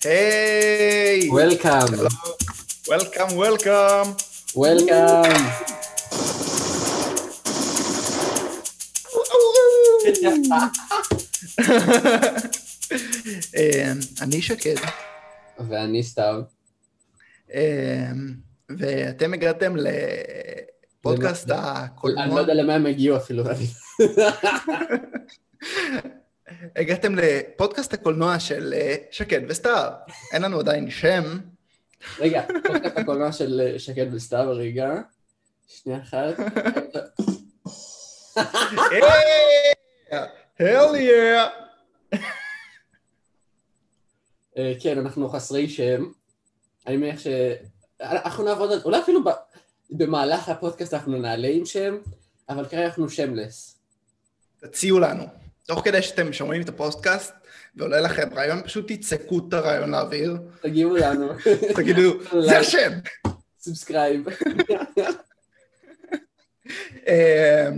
Hey! Welcome. Hello. Welcome, welcome. Welcome. אה, אני שקד, ואני סתיו. ואתם הגעתם לפודקאסט אני לא הקולנוע. יודע למה הם הגיעו אפילו. הגעתם לפודקאסט הקולנוע של אה, שקד וסתיו. אין לנו עדיין שם. רגע, פודקאסט הקולנוע של אה, שקד וסתיו, רגע. שנייה אחת. הל יא! אה, כן, אנחנו חסרי שם. אני מניח ש... אנחנו נעבוד על... אולי אפילו במהלך הפודקאסט אנחנו נעלה עם שם, אבל כרגע אנחנו שם less. תציעו לנו. תוך כדי שאתם שומעים את הפודקאסט ועולה לכם רעיון, פשוט תצעקו את הרעיון לאוויר. תגיעו לנו. תגידו, זה השם. subscribe. אה,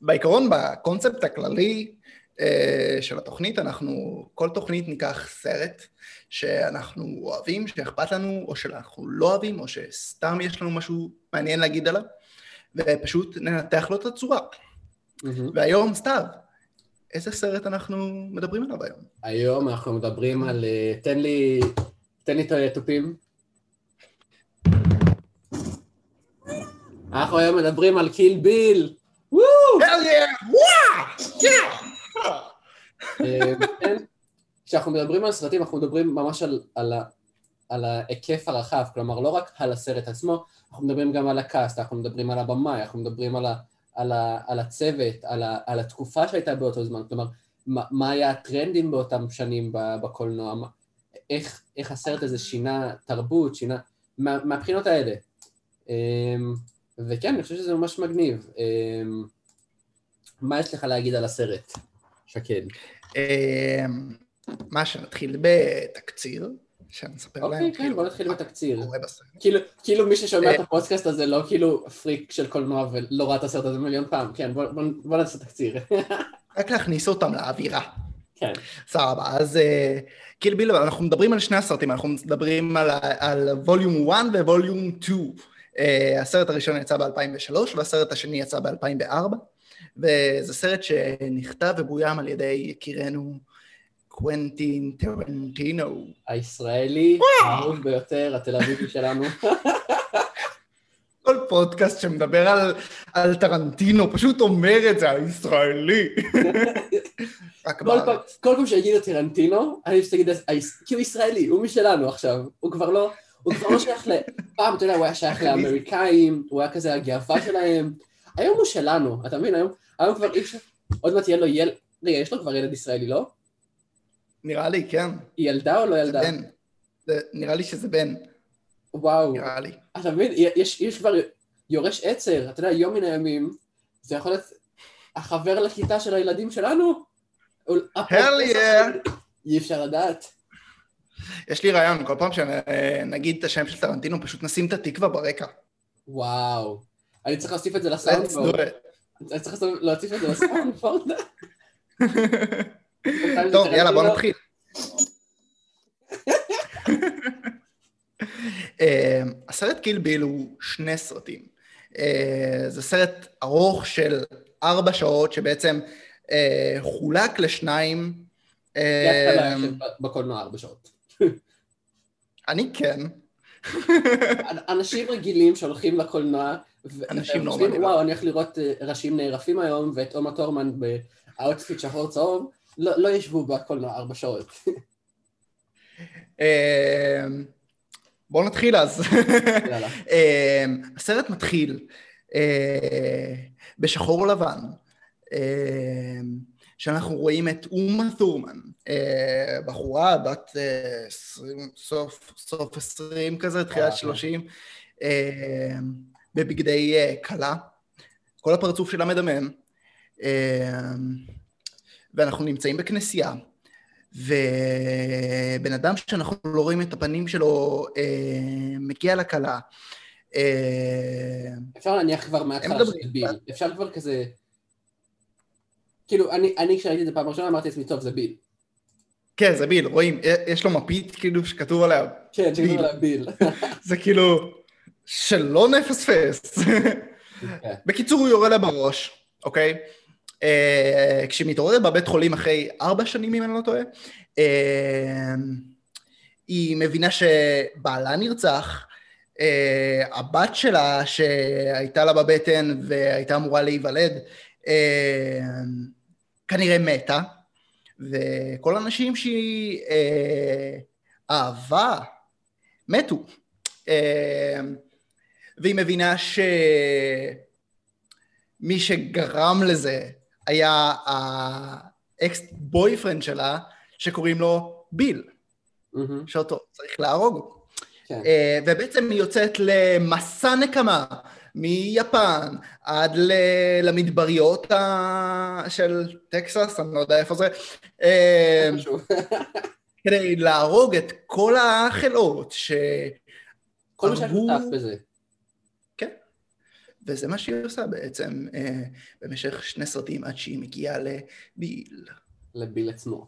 בעיקרון, בקונספט הכללי אה, של התוכנית, אנחנו, כל תוכנית ניקח סרט שאנחנו אוהבים, שאכפת לנו, או שאנחנו לא אוהבים, או שסתם יש לנו משהו מעניין להגיד עליו, ופשוט ננתח לו את הצורה. והיום, סתיו, איזה סרט אנחנו מדברים עליו היום? היום אנחנו מדברים על... אה, תן לי... תן לי את התופים. אנחנו היום מדברים על קיל ביל. וואו! אה, כן. כשאנחנו מדברים על סרטים, אנחנו מדברים ממש על, על, ה- על ההיקף הרחב, כלומר לא רק על הסרט עצמו, אנחנו מדברים גם על הקאסט, אנחנו מדברים על הבמאי, אנחנו מדברים על, ה, על, ה, על הצוות, על, ה, על התקופה שהייתה באותו זמן, כלומר, מה, מה היה הטרנדים באותם שנים בקולנוע, איך, איך הסרט הזה שינה תרבות, שינה, מה, מהבחינות האלה. אמ, וכן, אני חושב שזה ממש מגניב. אמ, מה יש לך להגיד על הסרט, שקד? אה, מה, שנתחיל בתקציר, שנספר להם, אוקיי, כן, כאילו, בוא נתחיל בתקציר. כאילו, כאילו מי ששומע את אה. הפודקאסט הזה לא כאילו פריק של קולנוע ולא ראה את הסרט הזה מיליון פעם, כן, בוא, נעשה תקציר. רק להכניס אותם לאווירה. כן, סבבה, אז אה, קיל ביל, אנחנו מדברים על שני הסרטים, אנחנו מדברים על, ווליום 1 וווליום 2. Uh, הסרט הראשון יצא ב-2003 והסרט השני יצא ב-2004, וזה סרט שנכתב ובוים על ידי יקירנו קוונטין טרנטינו. הישראלי, האהוב ביותר, התל אביבי שלנו. כל פודקאסט שמדבר על, על טרנטינו פשוט אומר את זה, הישראלי. כל פעם. כל פעם שיגידו טרנטינו, אני פשוט אגיד, "היש- כי הוא ישראלי, הוא משלנו עכשיו, הוא כבר לא, הוא כבר לא שייך ל... פעם, אתה יודע, הוא היה שייך לאמריקאים, הוא היה כזה הגאווה שלהם. היום הוא שלנו, אתה מבין? היום, היום כבר אי אפשר, עוד מעט יהיה לו ילד, רגע, יש לו כבר ילד ישראלי, לא? נראה לי, כן, היא ילדה או לא זה ילדה? בן. זה, נראה לי שזה בן, וואו. נראה לי. אתה מבין, יש, יש כבר יורש עצר, אתה יודע, יום מן הימים, זה יכול להיות החבר לכיתה של הילדים שלנו. Hell yeah. אי אפשר לדעת. יש לי רעיון, כל פעם שנגיד את השם של טרנטינו, פשוט נשים את התקווה ברקע. וואו. אני צריך להוסיף את זה לסאונדבורד. אני צריך להוסיף- להוסיף את זה לסאונדבורד. טוב, יאללה, בוא נתחיל. אה, הסרט קיל ביל הוא שני סרטים. אה, זה סרט ארוך של ארבע שעות, שבעצם אה, חולק לשניים. בקולנוע ארבע שעות. אני כן. אנשים רגילים שהולכים לקולנוע, אנשים נורמליים. וואו, אני הולך לראות ראשים נערפים היום, ואת אומה תורמן ב outfit שחור צהוב, לא לא ישבו בקולנוע ארבע שעות. אה, בואו נתחיל אז. אה, הסרט מתחיל אה, בשחור לבן, אה, שאנחנו רואים את אומה תורמן, אה, בחורה בת אה, 20, סוף, סוף 20 כזה, תחילת אה, 30, אה, בבגדי כלה. כל הפרצוף שלה מדמם, ואנחנו נמצאים בכנסייה. ובן אדם שאנחנו לא רואים את הפנים שלו אה, מגיע לכלה. אה, אפשר להניח כבר מההתחלה. שזה ביל. אפשר כבר כזה... כאילו, אני, אני כשראיתי את זה פעם ראשונה אמרתי לעצמי, טוב, זה ביל. כן, זה ביל, רואים, יש לו מפית כאילו שכתוב עליה כן, שכתוב. עליה ביל. זה כאילו, שלא נפספס. כן. בקיצור, הוא יורה לה בראש, אוקיי? אה, כשהיא מתעוררת בבית חולים אחרי ארבע שנים, אם אני לא טועה, אה, היא מבינה שבעלה נרצח, אה, הבת שלה שהייתה לה בבטן והייתה אמורה להיוולד, אה, כנראה מתה, וכל האנשים שהיא אה, אהבה מתו. אה, והיא מבינה שמי שגרם לזה היה ה ex boyfriend שלה, שקוראים לו ביל, מהמם, שאותו צריך להרוג. כן. אה, ובעצם היא יוצאת למסע נקמה מיפן עד ל- למדבריות ה- של טקסס, אני לא יודע איפה זה, אה, משהו. כדי להרוג את כל החלאות ש... כל מי שהיה שותף בזה. וזה מה שהיא עושה בעצם אה, במשך שני סרטים עד שהיא מגיעה לביל. לביל עצמו.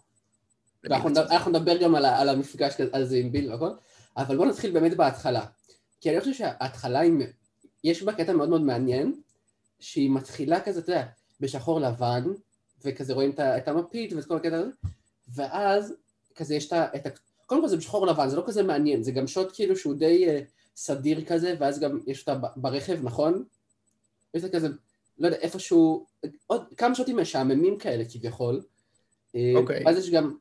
ואנחנו. נדבר- גם על על המפגש כזה- על זה עם ביל והכל, אבל בואו נתחיל באמת בהתחלה. כי אני חושב שההתחלה היא, יש בה קטע מאוד מאוד מעניין, שהיא מתחילה כזה, אתה יודע, בשחור לבן, וכזה רואים את המפית ואת כל הקטע הזה, ואז כזה יש את ה... קודם כל זה בשחור לבן, זה לא כזה מעניין, זה גם שוט כאילו שהוא די אה, סדיר כזה, ואז גם יש אותה ברכב, נכון? יש כזה, לא יודע, איפשהו, עוד כמה שוטים משעממים כאלה כביכול. אה, אוקיי. ואז יש גם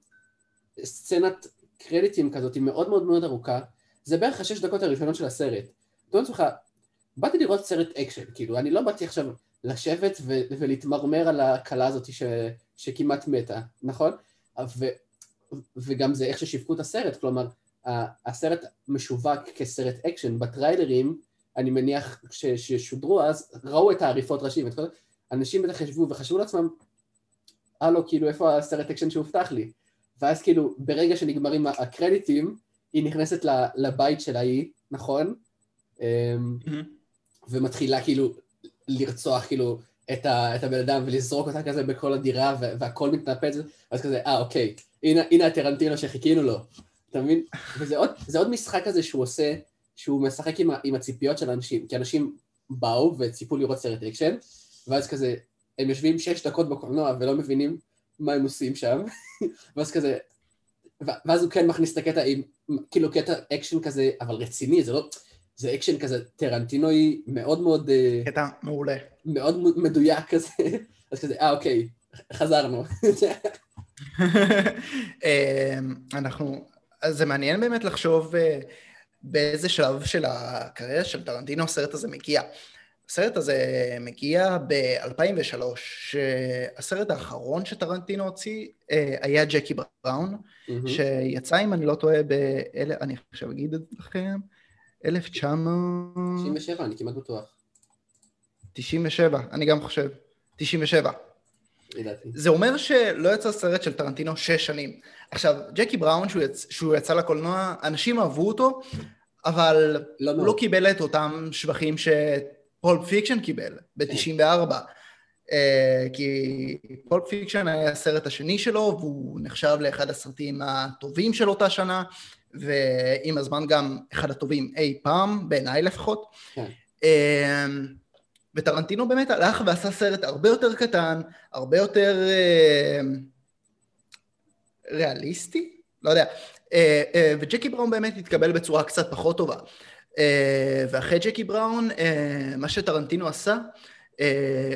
סצנת קרדיטים כזאת, היא מאוד מאוד מאוד ארוכה, זה בערך השש דקות הראשונות של הסרט. אתה אומר לעצמך, באתי לראות סרט אקשן, כאילו, אני לא באתי עכשיו לשבת ו- ולהתמרמר על הכלה הזאת ש- שכמעט מתה, נכון? ו- וגם זה איך ששיווקו את הסרט, כלומר, הסרט משווק כסרט אקשן, בטריילרים, אני מניח ש- ששודרו אז, ראו את העריפות ראשים, את כל... אנשים בטח ישבו וחשבו לעצמם, הלו, כאילו, איפה הסרט אקשן שהובטח לי? ואז כאילו, ברגע שנגמרים הקרדיטים, היא נכנסת לבית של ההיא, נכון? אמ, מהמם. ומתחילה כאילו לרצוח כאילו את, ה, את הבן אדם ולזרוק אותה כזה בכל הדירה וה- והכל מתנפץ, ואז כזה, אה אוקיי, הנה, הנה הטרנטינו שחיכינו לו, אתה מבין? וזה עוד, עוד משחק כזה שהוא עושה, שהוא משחק עם, עם הציפיות של אנשים, כי אנשים באו וציפו לראות סרט אקשן, ואז כזה, הם יושבים שש דקות בקולנוע ולא מבינים מה הם עושים שם, ואז כזה, ואז הוא כן מכניס את הקטע עם, כאילו קטע אקשן כזה, אבל רציני, זה לא, זה אקשן כזה טרנטינוי מאוד מאוד, אה, קטע מעולה. מאוד מדויק כזה, אז כזה, אה אוקיי, חזרנו. אמ, אנחנו, אז זה מעניין באמת לחשוב אה, באיזה שלב של הקריירה של טרנטינו הסרט הזה מגיע. הסרט הזה מגיע ב-2003, שהסרט האחרון שטרנטינו הוציא אה, היה ג'קי בראון, מהמם. שיצא, אם אני לא טועה, ב... אלה- אני עכשיו אגיד את לכם, 1997, 97, אני כמעט בטוח, אני גם חושב, 97. לדעתי. זה אומר שלא יצא סרט של טרנטינו שש שנים. עכשיו, ג'קי בראון, שהוא, יצ... שהוא יצא לקולנוע, אנשים אהבו אותו, אבל לא הוא מאוד. לא קיבל את אותם שבחים ש Pulp Fiction קיבל ב-94. אה, כי Pulp Fiction היה הסרט השני שלו, והוא נחשב לאחד הסרטים הטובים של אותה שנה, ועם הזמן גם אחד הטובים אי פעם, בעיניי לפחות. כן. וטרנטינו באמת הלך ועשה סרט הרבה יותר קטן, הרבה יותר אה, ריאליסטי? לא יודע. אה, אה, וג'קי בראון באמת התקבל בצורה קצת פחות טובה. ואחרי ג'קי בראון, מה שטרנטינו עשה,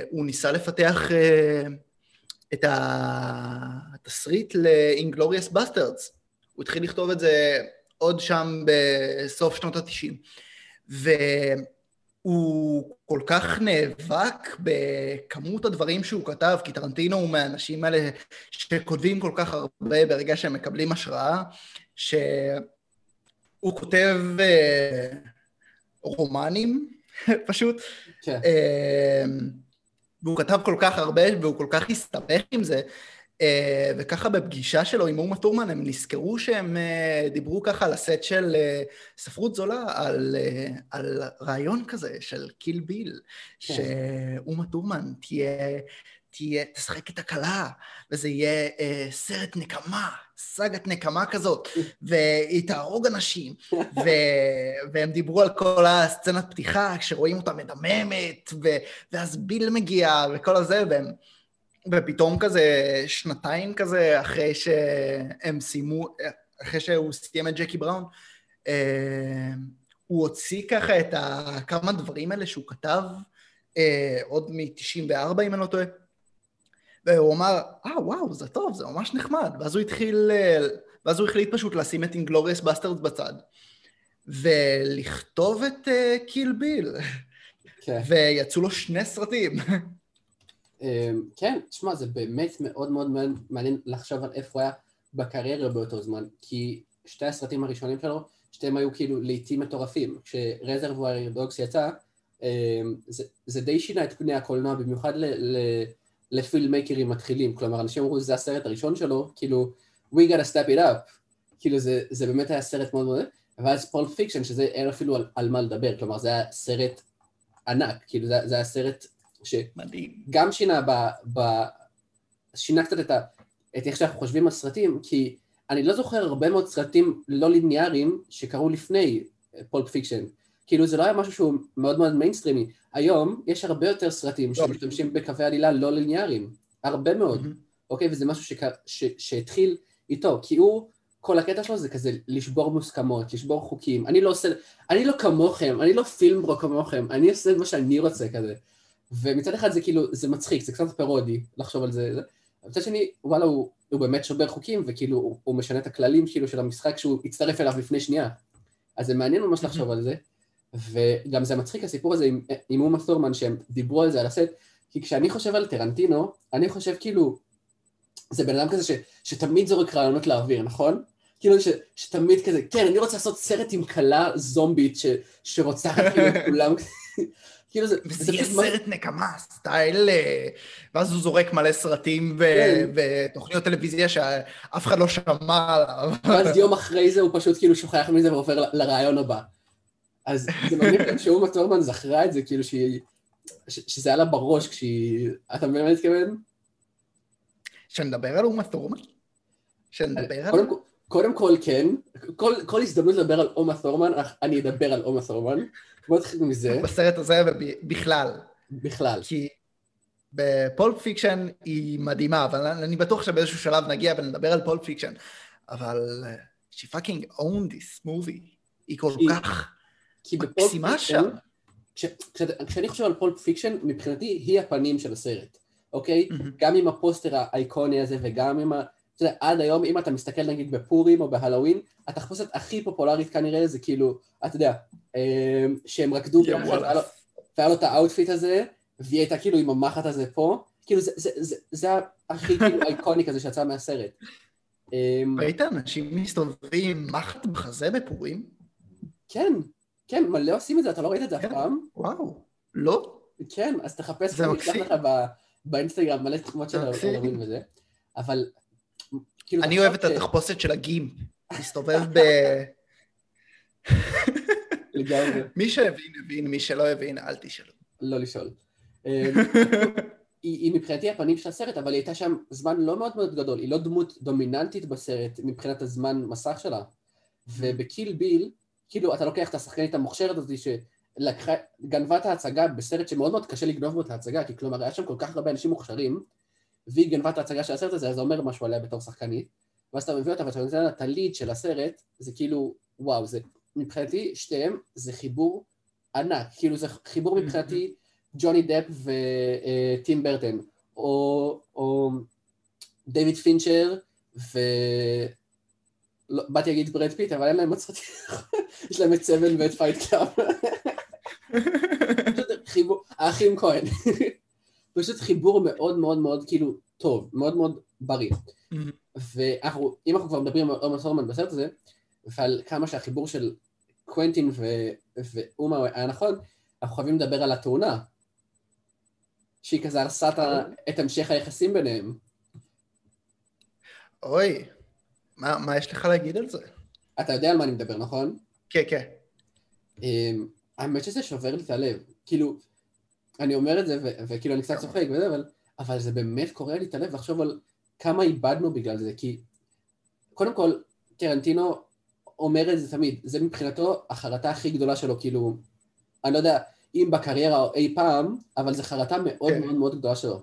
הוא ניסה לפתח את התסריט ל-Inglorious Bastards. הוא התחיל לכתוב את זה עוד שם בסוף שנות ה-90. והוא כל כך נאבק בכמות הדברים שהוא כתב, כי טרנטינו הוא מהאנשים האלה שכותבים כל כך הרבה ברגע שהם מקבלים השראה, שהוא כותב אה, רומנים פשוט, כן, אה, והוא כתב כל כך הרבה והוא כל כך הסתבך עם זה, וככה בפגישה שלו עם אומה טורמן הם נזכרו שהם אה, דיברו ככה על הסט של אה, ספרות זולה, על, אה, על רעיון כזה של קיל ביל, כן. שאומה טורמן תהיה, תהיה, תשחק את הכלה, וזה יהיה אה, סרט נקמה, סאגת נקמה כזאת, והיא תהרוג אנשים, ו, והם דיברו על כל הסצנת פתיחה, כשרואים אותה מדממת, ו, ואז ביל מגיע, וכל הזה, והם... ופתאום כזה, שנתיים כזה, אחרי שהם סיימו, אחרי שהוא סיים את ג'קי בראון, אה, הוא הוציא ככה את ה, כמה דברים האלה שהוא כתב, אה, עוד מ-94 אם אני לא טועה, והוא אמר, אה וואו, זה טוב, זה ממש נחמד, ואז הוא התחיל, אה, ואז הוא החליט פשוט לשים את Inglourious Basterds בצד, ולכתוב את קיל ביל, כן. ויצאו לו שני סרטים. אמ, כן, תשמע, זה באמת מאוד מאוד מעניין- לחשוב על איפה הוא היה בקריירה באותו זמן, כי שתי הסרטים הראשונים שלו, שתיהם היו כאילו לעיתים מטורפים. כשרזרבואר דוגס יצא, אמ, זה, זה די שינה את פני הקולנוע, במיוחד ל, ל, לפילמייקרים מתחילים. כלומר, אנשים אמרו, זה הסרט הראשון שלו, כאילו, we gotta step it up. כאילו, זה, זה באמת היה סרט מאוד מאוד... ואז Pulp Fiction, שזה אין אפילו על, על מה לדבר, כלומר, זה היה סרט ענק, כאילו, זה, זה היה סרט ש... מדהים. גם שינה ב... ב... שינה קצת את, ה... את איך שאנחנו חושבים על סרטים, כי אני לא זוכר הרבה מאוד סרטים לא ליניאריים שקרו לפני Pulp Fiction. כאילו זה לא היה משהו שהוא מאוד מאוד מיינסטרימי. היום יש הרבה יותר סרטים לא, שמשתמשים בקווי עלילה לא ליניאריים. הרבה מאוד. אוקיי? וזה משהו שק... ש... שהתחיל איתו, כי הוא, כל הקטע שלו זה כזה לשבור מוסכמות, לשבור חוקים. אני לא עושה, אני לא כמוכם, אני לא פילמברו כמוכם, אני עושה מה שאני רוצה כזה. ומצד אחד זה כאילו, זה מצחיק, זה קצת פרודי לחשוב על זה. מצד שני, וואלה, הוא, הוא באמת שובר חוקים, וכאילו, הוא, הוא משנה את הכללים כאילו של המשחק שהוא הצטרף אליו לפני שנייה. אז זה מעניין ממש לחשוב על זה. וגם זה מצחיק הסיפור הזה עם, עם אומה תורמן, שהם דיברו על זה על הסט, כי כשאני חושב על טרנטינו, אני חושב כאילו, זה בן אדם כזה ש, שתמיד זורק רעיונות לאוויר, נכון? כאילו ש, שתמיד כזה, כן, אני רוצה לעשות סרט עם כלה זומבית ש, שרוצחת כאילו כולם. כאילו זה, וזה יהיה סרט נקמה, סטייל, אה, ואז הוא זורק מלא סרטים כן. ותוכניות טלוויזיה שאף אחד לא שמע עליו. ואז יום אחרי זה הוא פשוט כאילו שוכח מזה ועובר לרעיון הבא. אז זה מגניב גם שאומה תורמן זכרה את זה, כאילו שהיא... שזה היה לה בראש כשהיא... אתה מבין מה אני מתכוון? שנדבר על אומה תורמן? שנדבר על... קודם כל- כן, כל, כל הזדמנות לדבר על אומה תורמן, אני אדבר על אומה תורמן. בוא נתחיל מזה, בסרט הזה ובכלל. בכלל. כי ב Pulp Fiction היא מדהימה, אבל אני בטוח שבאיזשהו שלב נגיע ונדבר על Pulp Fiction. אבל אה, she fucking owned this movie. היא כל כי- כך כי מקסימה שם. כש, כש, כשאני חושב על Pulp Fiction, מבחינתי היא הפנים של הסרט, אוקיי? מהמם. גם עם הפוסטר האיקוני הזה וגם עם ה... אתה יודע, עד היום, אם אתה מסתכל נגיד בפורים או בהלואוין, התחפושת הכי פופולרית כנראה זה כאילו, אתה יודע, אה, שהם רקדו ביחד. והיה לו- את ה outfit הזה, והיא הייתה כאילו עם המחט הזה פה, כאילו זה, זה, זה, זה הכי כאילו אייקוני כזה שיצא מהסרט. אה, ראית אנשים מסתובבים עם מחט בחזה בפורים? כן, כן, מלא עושים את זה, אתה לא ראית את זה אף כן. פעם? וואו. לא? כן, אז תחפש, זה מקסים. לך באינסטגרם מלא תחומות של. הלווין וזה, אבל כאילו... אני אוהב את התחפושת של הגימפ. מסתובב ב... לגמרי, מי שהבין, הבין, מי שלא הבין, אל תשאלו. לא לשאול. אה, היא, היא מבחינתי הפנים של הסרט, אבל היא הייתה שם זמן לא מאוד מאוד גדול, היא לא דמות דומיננטית בסרט מבחינת הזמן מסך שלה. ובקיל ביל, כאילו אתה לוקח את השחקנית המוכשרת הזאת שלקחה, גנבה את ההצגה בסרט שמאוד מאוד קשה לגנוב בו את ההצגה, כי כלומר היה שם כל כך הרבה אנשים מוכשרים, והיא גנבה את ההצגה של הסרט הזה, אז זה אומר משהו עליה בתור שחקנית. ואז אתה מביא אותה ואתה נותן לה את הליד של הסרט, זה כאילו, וואו, זה, מבחינתי שתיהם זה חיבור ענק, כאילו זה חיבור מבחינתי ג'וני דפ וטים ברטן, או, או דיוויד פינצ'ר ו... לא, באתי להגיד ברד פיט, אבל אין להם עוד סרטים, יש להם את Seven ואת Fight Club. האחים כהן. פשוט חיבור מאוד מאוד מאוד כאילו טוב, מאוד מאוד בריא. ואנחנו, אם אנחנו כבר מדברים על עומר סורמן בסרט הזה, ועל כמה שהחיבור של קוונטין ו- ואומה היה נכון, אנחנו חייבים לדבר על התאונה. שהיא כזה הרסה את המשך היחסים ביניהם. אוי, מה מה יש לך להגיד על זה? אתה יודע על מה אני מדבר, נכון? כן, כן. אמ, האמת שזה שובר לי את הלב. כאילו, אני אומר את זה, וכאילו אני קצת צוחק וזה, אבל אבל זה באמת קורע לי את הלב לחשוב על כמה איבדנו בגלל זה, כי קודם כל, טרנטינו אומר את זה תמיד, זה מבחינתו החרטה הכי גדולה שלו, כאילו, אני לא יודע אם בקריירה או אי פעם, אבל זו חרטה מאוד כן. מאוד מאוד גדולה שלו.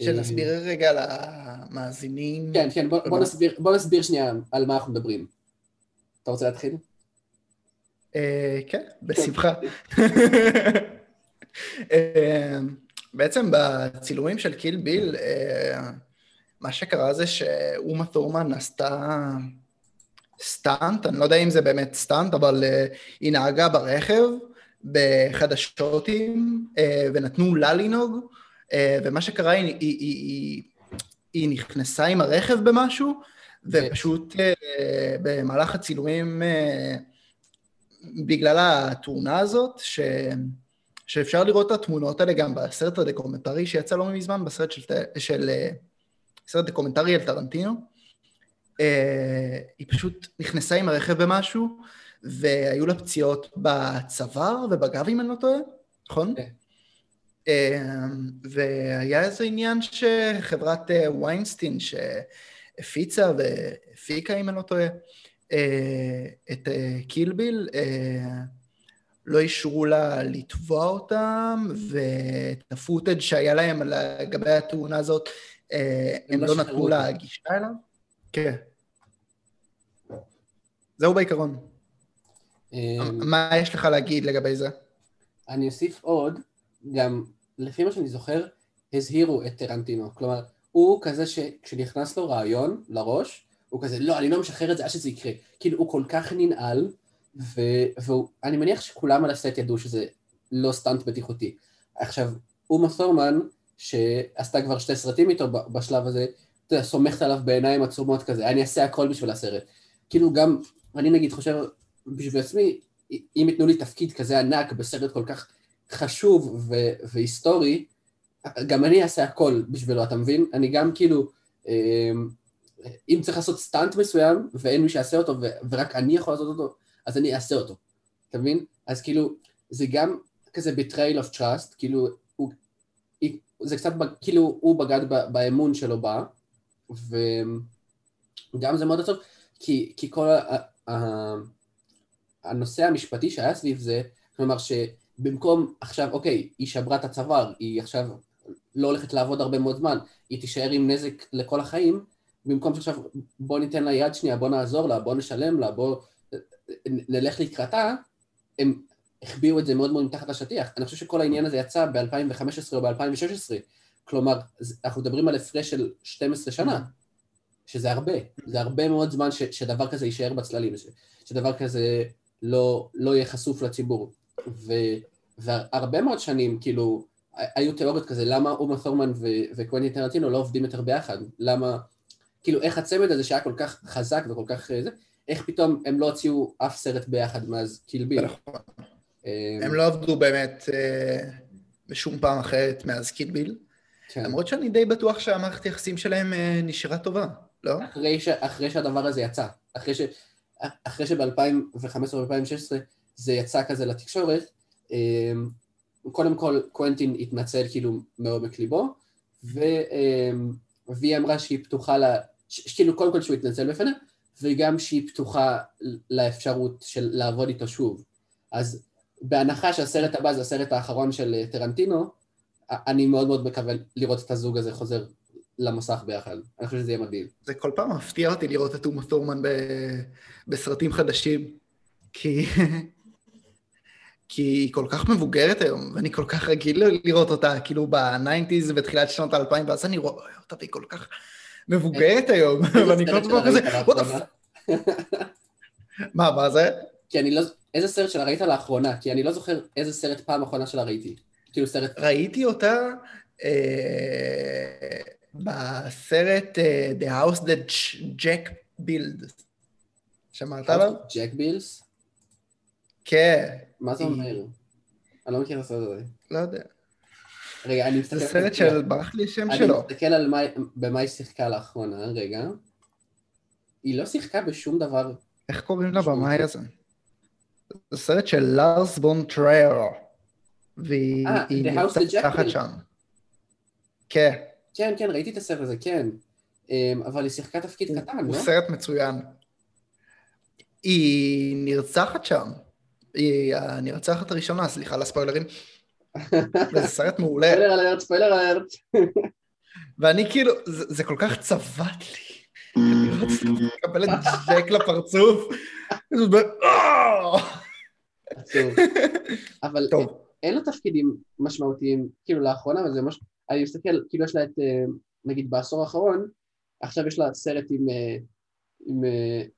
שנסביר רגע למאזינים. כן, כן, בוא, בוא, נסביר, בוא נסביר שנייה על מה אנחנו מדברים. אתה רוצה להתחיל? אה, כן, בשמחה. אה, בעצם בצילומים של Kill Bill, אה, מה שקרה זה שאומה תורמן עשתה stunt, אני לא יודע אם זה באמת stunt, אבל היא נהגה ברכב באחד השוטים ונתנו לה לנהוג, ומה שקרה, היא, היא, היא, היא נכנסה עם הרכב במשהו, ופשוט במהלך הצילומים בגלל התאונה הזאת, ש... שאפשר לראות את התמונות האלה גם בסרט הדוקומנטרי שיצא לא מזמן, בסרט של, של סרט דוקומנטרי על טרנטינו. היא פשוט נכנסה עם הרכב במשהו, והיו לה פציעות בצוואר ובגב, אם אני לא טועה, נכון? כן. והיה איזה עניין שחברת ויינסטין שהפיצה והפיקה, אם אני לא טועה, את קילביל, לא אישרו לה לתבוע אותם, ואת הפוטאג' שהיה להם לגבי התאונה הזאת, הם לא נתנו לה גישה אליו. כן. זהו בעיקרון. מה יש לך להגיד לגבי זה? אני אוסיף עוד, גם לפי מה שאני זוכר, הזהירו את טרנטינו. כלומר, הוא כזה שכשנכנס לו רעיון לראש, הוא כזה, לא, אני לא משחרר את זה עד שזה יקרה. כאילו, הוא כל כך ננעל, ואני מניח שכולם על הסט ידעו שזה לא סטאנט בטיחותי. עכשיו, אומה תורמן, שעשתה כבר שתי סרטים איתו בשלב הזה, אתה יודע, סומכת עליו בעיניים עצומות כזה, אני אעשה הכל בשביל הסרט. כאילו גם, אני נגיד חושב בשביל עצמי, אם ייתנו לי תפקיד כזה ענק בסרט כל כך חשוב ו- והיסטורי, גם אני אעשה הכל בשבילו, אתה מבין? אני גם כאילו, אם צריך לעשות סטאנט מסוים, ואין מי שיעשה אותו, ו- ורק אני יכול לעשות אותו, אז אני אעשה אותו, אתה מבין? אז כאילו, זה גם כזה betrayal of trust, כאילו, הוא, זה קצת, כאילו, הוא בגד באמון שלו בה, וגם זה מאוד עצוב, כי, כי כל ה, ה, הנושא המשפטי שהיה סביב זה, כלומר שבמקום עכשיו, אוקיי, היא שברה את הצוואר, היא עכשיו לא הולכת לעבוד הרבה מאוד זמן, היא תישאר עם נזק לכל החיים, במקום שעכשיו בוא ניתן לה יד שנייה, בוא נעזור לה, בוא נשלם לה, בוא נלך לקראתה, הם החביאו את זה מאוד מאוד מתחת לשטיח. אני חושב שכל העניין הזה יצא ב-2015 או ב-2016, כלומר, אנחנו מדברים על הפרש של 12 שנה, שזה הרבה, זה הרבה מאוד זמן ש, שדבר כזה יישאר בצללים, ש, שדבר כזה לא, לא יהיה חשוף לציבור. ו, והרבה מאוד שנים, כאילו, היו תיאוריות כזה, למה אומה תורמן וקוונטין טרנטינו לא עובדים יותר ביחד? למה, כאילו, איך הצמד הזה שהיה כל כך חזק וכל כך זה, איך פתאום הם לא הוציאו אף סרט ביחד מאז קילביל? נכון. הם לא עבדו באמת בשום פעם אחרת מאז קילביל. כן. למרות שאני די בטוח שהמערכת היחסים שלהם נשארה טובה, לא? אחרי, ש, אחרי שהדבר הזה יצא, אחרי, ש, אחרי שב-2015 או 2016 זה יצא כזה לתקשורת, קודם כל קוונטין התנצל כאילו מעומק ליבו, ו, והיא אמרה שהיא פתוחה, לה, כאילו קודם כל שהוא התנצל בפניה, וגם שהיא פתוחה לאפשרות של לעבוד איתו שוב. אז בהנחה שהסרט הבא זה הסרט האחרון של טרנטינו, אני מאוד מאוד מקווה לראות את הזוג הזה חוזר למסך ביחד. אני חושב שזה יהיה מדהים. זה כל פעם מפתיע אותי לראות את אומה תורמן ב... בסרטים חדשים, כי... כי היא כל כך מבוגרת היום, ואני כל כך רגיל לראות אותה, כאילו בניינטיז ותחילת שנות האלפיים, ואז אני רואה אותה והיא כל כך מבוגרת היום, ואני כל פעם כזה, מה, מה זה? כי אני לא... איזה סרט שלה ראית לאחרונה? כי אני לא זוכר איזה סרט פעם אחרונה שלה ראיתי. כאילו סרט... ראיתי אותה אה, בסרט אה, The House That Jack Build. שמעת עליו? ג'ק בילס? כן. מה זה אומר? אני לא מכיר את הסרט הזה. לא יודע. רגע, אני מסתכל... זה סרט של... ברח לי השם אני שלו. מסתכל על מה- במה היא שיחקה לאחרונה, רגע. היא לא שיחקה בשום דבר. איך קוראים לבמאי הזה? זה סרט של לארס בון טרייר. והיא אה, Built. שם. כן, כן, כן, ראיתי את הסרט הזה, כן. אמ, אבל היא שיחקה תפקיד קטן, או לא? סרט מצוין. היא נרצחת שם. היא הנרצחת הראשונה, סליחה על הספוילרים. וזה סרט מעולה. spoiler alert, spoiler alert. ואני כאילו, זה, זה כל כך צבט לי. אני רציתי לקבל את ג'ק לפרצוף. זה אה! אבל אין לה תפקידים משמעותיים, כאילו לאחרונה, אבל זה ממש... אני מסתכל, כאילו יש לה את, אה, נגיד בעשור האחרון, עכשיו יש לה סרט עם, אה, עם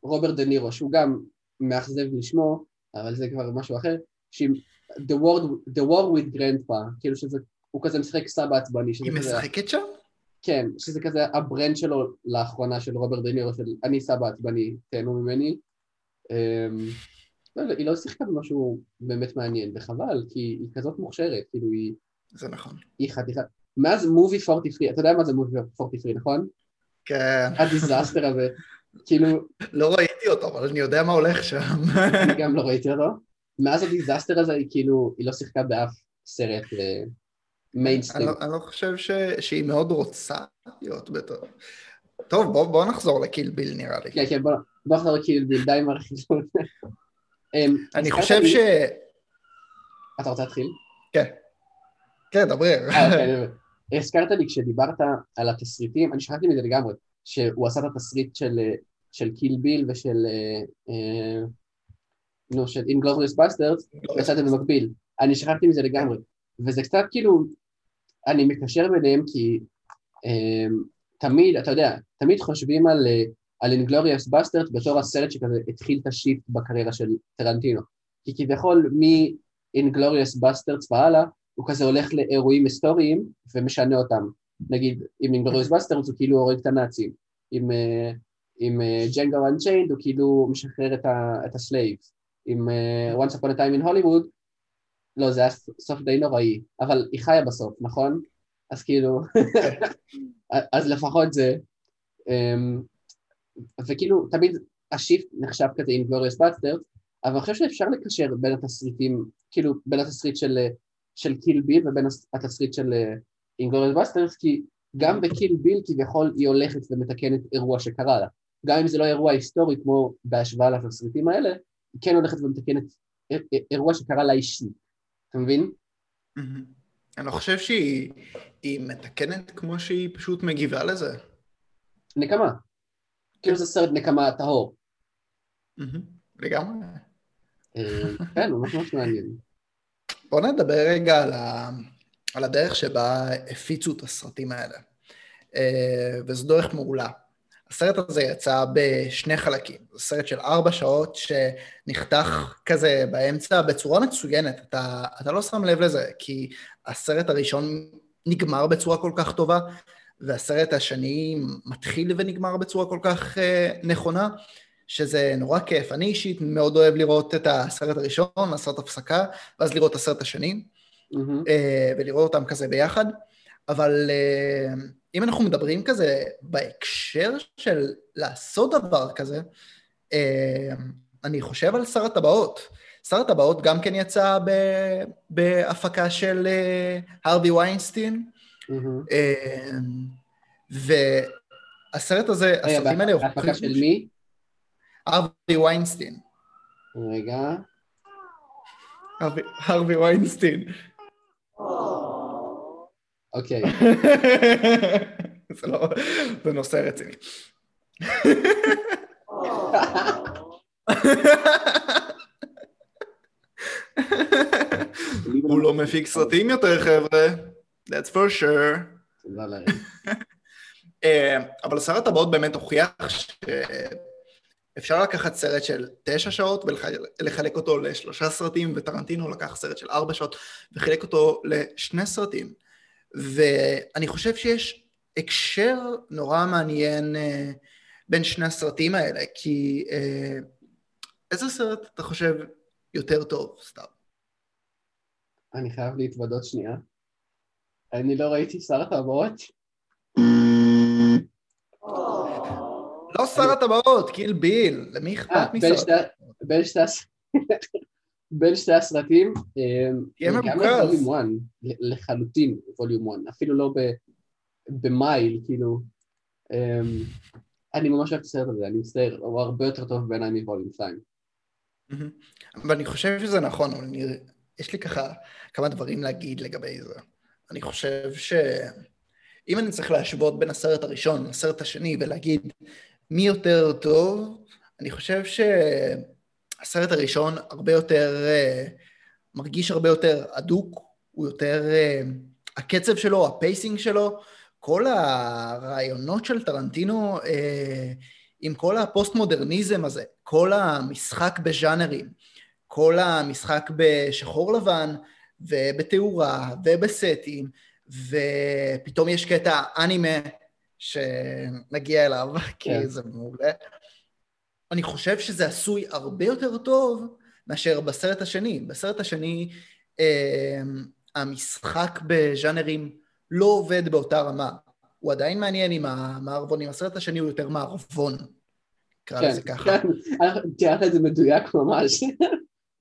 רוברט דה נירו, שהוא גם מאכזב לשמו, אבל זה כבר משהו אחר, שהיא The War, the War with Grandpa, כאילו שזה, הוא כזה משחק סבא עצבני, היא משחקת שם? כן, שזה כזה ה brand שלו לאחרונה של רוברט דה נירו, של אני סבא עצבני, תהנו ממני. אמ, לא, יודע, היא לא שיחקה במשהו באמת מעניין, וחבל, כי היא כזאת מוכשרת, כאילו היא, זה נכון. היא חתיכה. מאז Movie 43, אתה יודע מה זה Movie 43, נכון? כן, ה disaster הזה. כאילו, לא ראיתי אותו, אבל אני יודע מה הולך שם. אני גם לא ראיתי אותו. מאז ה disaster הזה היא כאילו, היא לא שיחקה באף סרט מיינסטרים. אני לא- אני לא חושב ש- שהיא מאוד רוצה להיות בתור. טוב, בוא בוא נחזור ל Kill Bill נראה לי. כן, כן, בוא בוא נחזור ל Kill Bill, די עם הרכילות. אמ, אני חושב ש... אתה רוצה להתחיל? כן. כן, דבר. אה, אוקיי. הזכרת לי כשדיברת על התסריטים, אני שכחתי מזה לגמרי, שהוא עשה את התסריט של, אה, Kill Bill ושל, אה, אה, נו, של Inglourious Basterds, זה במקביל. אני שכחתי מזה לגמרי. וזה קצת כאילו, אני מקשר ביניהם כי אה, תמיד, אתה יודע, תמיד חושבים על, אה, על Inglourious Basterds בתור הסרט שכזה התחיל את ה shift בקריירה של טרנטינו. כי כביכול מ Inglourious Basterds והלאה, הוא כזה הולך לאירועים היסטוריים ומשנה אותם. נגיד, עם Inglourious Basterds הוא כאילו הורג את הנאצים. עם, עם Django Unchained הוא כאילו משחרר את, ה, את ה slaves. עם אה, Once Upon a Time in Hollywood, לא, זה היה סוף די נוראי, אבל היא חיה בסוף, נכון? אז כאילו, אז לפחות זה, אמ, וכאילו, תמיד השיפט נחשב כזה עם Inglourious Basterds, אבל אני חושב שאפשר לקשר בין התסריטים, כאילו, בין התסריט של, של Kill Bill ובין התסריט של Inglourious Basterds, כי גם ב Kill Bill כביכול היא הולכת ומתקנת אירוע שקרה לה. גם אם זה לא אירוע היסטורי כמו בהשוואה לתסריטים האלה, כן הולכת ומתקנת אירוע שקרה לה אישית. אתה מבין? אני לא חושב שהיא היא מתקנת כמו שהיא פשוט מגיבה לזה. נקמה. כאילו זה סרט נקמה טהור. לגמרי. אה, כן, ממש ממש מעניין. בוא נדבר רגע על, ה... על הדרך שבה הפיצו את הסרטים האלה. אה, וזו דרך מעולה. הסרט הזה יצא בשני חלקים. זה סרט של ארבע שעות שנחתך כזה באמצע בצורה מצוינת. אתה, אתה לא שם לב לזה, כי הסרט הראשון נגמר בצורה כל כך טובה, והסרט השני מתחיל ונגמר בצורה כל כך אה, נכונה, שזה נורא כיף. אני אישית מאוד אוהב לראות את הסרט הראשון, לעשות הפסקה, ואז לראות את הסרט השני, מהמם. אה, ולראות אותם כזה ביחד. אבל אה, אם אנחנו מדברים כזה בהקשר של לעשות דבר כזה, אה, אני חושב על שר הטבעות. שר הטבעות גם כן יצא ב- בהפקה של אה, הרווי ויינסטין. אה, והסרט הזה, הסרטים האלה בהפקה של מי? הרווי ויינסטין. רגע. הרווי ויינסטין. אוקיי. זה לא, זה נושא רציני. הוא לא מפיק סרטים יותר, חבר'ה. That's for sure. תודה לאל. אה, אבל שר הטבעות באמת הוכיח שאפשר לקחת סרט של תשע שעות ולחלק אותו לשלושה סרטים, וטרנטינו לקח סרט של ארבע שעות וחילק אותו לשני סרטים. ואני חושב שיש הקשר נורא מעניין אה, בין שני הסרטים האלה, כי אה, איזה סרט אתה חושב יותר טוב, סתם? אני חייב להתוודות שנייה. אני לא ראיתי שר הטבעות. לא שר הטבעות, קיל ביל, למי אה, אכפת בין משר שתי- בין שתי הסרטים, תהיה. ווליום 1, לחלוטין ווליום 1, אפילו לא. במייל, כאילו. אמ, אני ממש אוהב את הסרט הזה, אני מצטער, הוא הרבה יותר טוב בעיניי מווליום 2. ואני חושב שזה נכון, אבל אני, יש לי ככה כמה דברים להגיד לגבי זה. אני חושב שאם אני צריך להשוות בין הסרט הראשון לסרט השני ולהגיד מי יותר טוב, אני חושב שהסרט הראשון הרבה יותר, uh, מרגיש הרבה יותר אדוק, הוא יותר, uh, הקצב שלו, ה pacing שלו, כל הרעיונות של טרנטינו, uh, עם כל הפוסט-מודרניזם הזה, כל המשחק בז'אנרים, כל המשחק בשחור לבן ובתאורה ובסטים, ופתאום יש קטע אנימה שנגיע אליו, כי כן. זה מעולה. אני חושב שזה עשוי הרבה יותר טוב מאשר בסרט השני. בסרט השני אה, המשחק בז'אנרים לא עובד באותה רמה. הוא עדיין מעניין עם המערבונים, הסרט השני הוא יותר מערבון, נקרא לזה כן, ככה. כן, תיארת את זה מדויק ממש.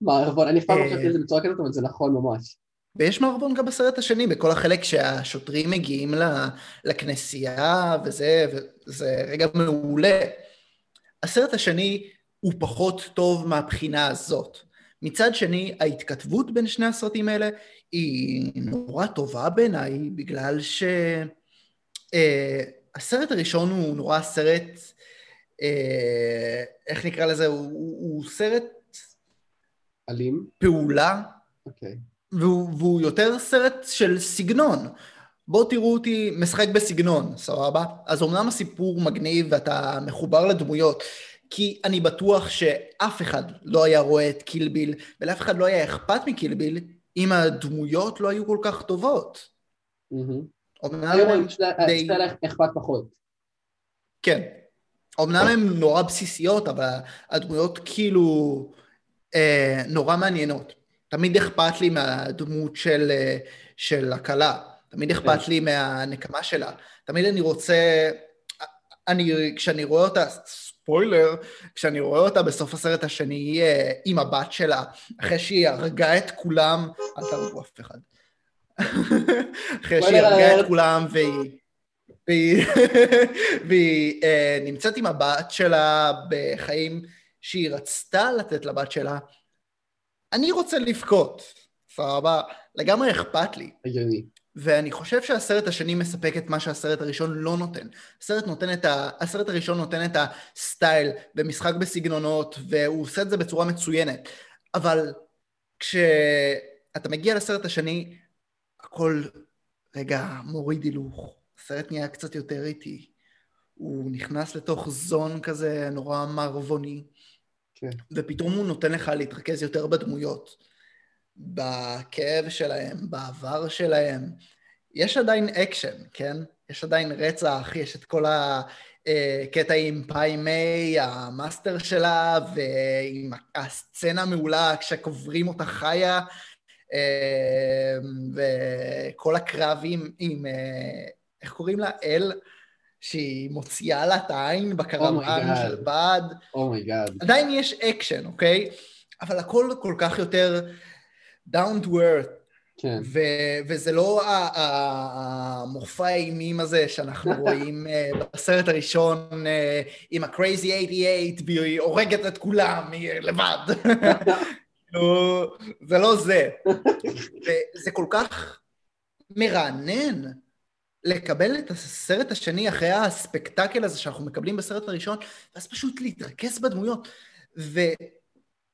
מערבון, אני אף פעם לא חשבתי על זה בצורה כזאת, אבל זה נכון ממש. ויש מערבון גם בסרט השני, בכל החלק שהשוטרים מגיעים לכנסייה וזה, וזה רגע מעולה. הסרט השני הוא פחות טוב מהבחינה הזאת. מצד שני, ההתכתבות בין שני הסרטים האלה היא נורא טובה בעיניי, בגלל שהסרט uh, הראשון הוא נורא סרט, uh, איך נקרא לזה? הוא, הוא, הוא סרט... אלים? פעולה. אוקיי. Okay. והוא, והוא יותר סרט של סגנון. בואו תראו אותי משחק בסגנון, סבבה? אז אמנם הסיפור מגניב ואתה מחובר לדמויות, כי אני בטוח שאף אחד לא היה רואה את קילביל, ולאף אחד לא היה אכפת מקילביל, אם הדמויות לא היו כל כך טובות. אמנם הם די... אכפת פחות. כן. אמנם הן נורא בסיסיות, אבל הדמויות כאילו אה, נורא מעניינות. תמיד אכפת לי מהדמות של, אה, של הכלה, תמיד אכפת כן. לי מהנקמה שלה, תמיד אני רוצה, אני, כשאני רואה אותה, ספוילר, כשאני רואה אותה בסוף הסרט השני אה, עם הבת שלה, אחרי שהיא הרגה את כולם, אל תרגו אף אחד. אחרי שהיא הרגה את כולם והיא... והיא, והיא uh, נמצאת עם הבת שלה בחיים שהיא רצתה לתת לבת שלה, אני רוצה לבכות, סבבה? לגמרי אכפת לי. הגיוני. ואני חושב שהסרט השני מספק את מה שהסרט הראשון לא נותן. הסרט, נותן את ה... הסרט הראשון נותן את הסטייל ומשחק בסגנונות, והוא עושה את זה בצורה מצוינת. אבל כשאתה מגיע לסרט השני, הכל רגע מוריד הילוך. הסרט נהיה קצת יותר איטי. הוא נכנס לתוך זון כזה נורא מערבוני. כן. ופתאום הוא נותן לך להתרכז יותר בדמויות, בכאב שלהם, בעבר שלהם. יש עדיין אקשן, כן? יש עדיין רצח, יש את כל הקטע עם פאי מיי, ה master שלה, ועם הסצנה המעולה כשקוברים אותה חיה, אה, וכל הקרבות עם, אה, איך קוראים לה? אל? שהיא מוציאה לה את העין בקרוואן oh של בד. Oh my god. Oh עדיין יש אקשן, אוקיי? אבל הכל כל כך יותר down to earth. כן. ו- וזה לא המופע האימים הזה שאנחנו רואים uh, בסרט הראשון uh, עם ה-crazy 88 והיא הורגת את כולם לבד. זה לא זה. וזה כל כך מרענן לקבל את הסרט השני אחרי הספקטקל הזה שאנחנו מקבלים בסרט הראשון, ואז פשוט להתרכז בדמויות.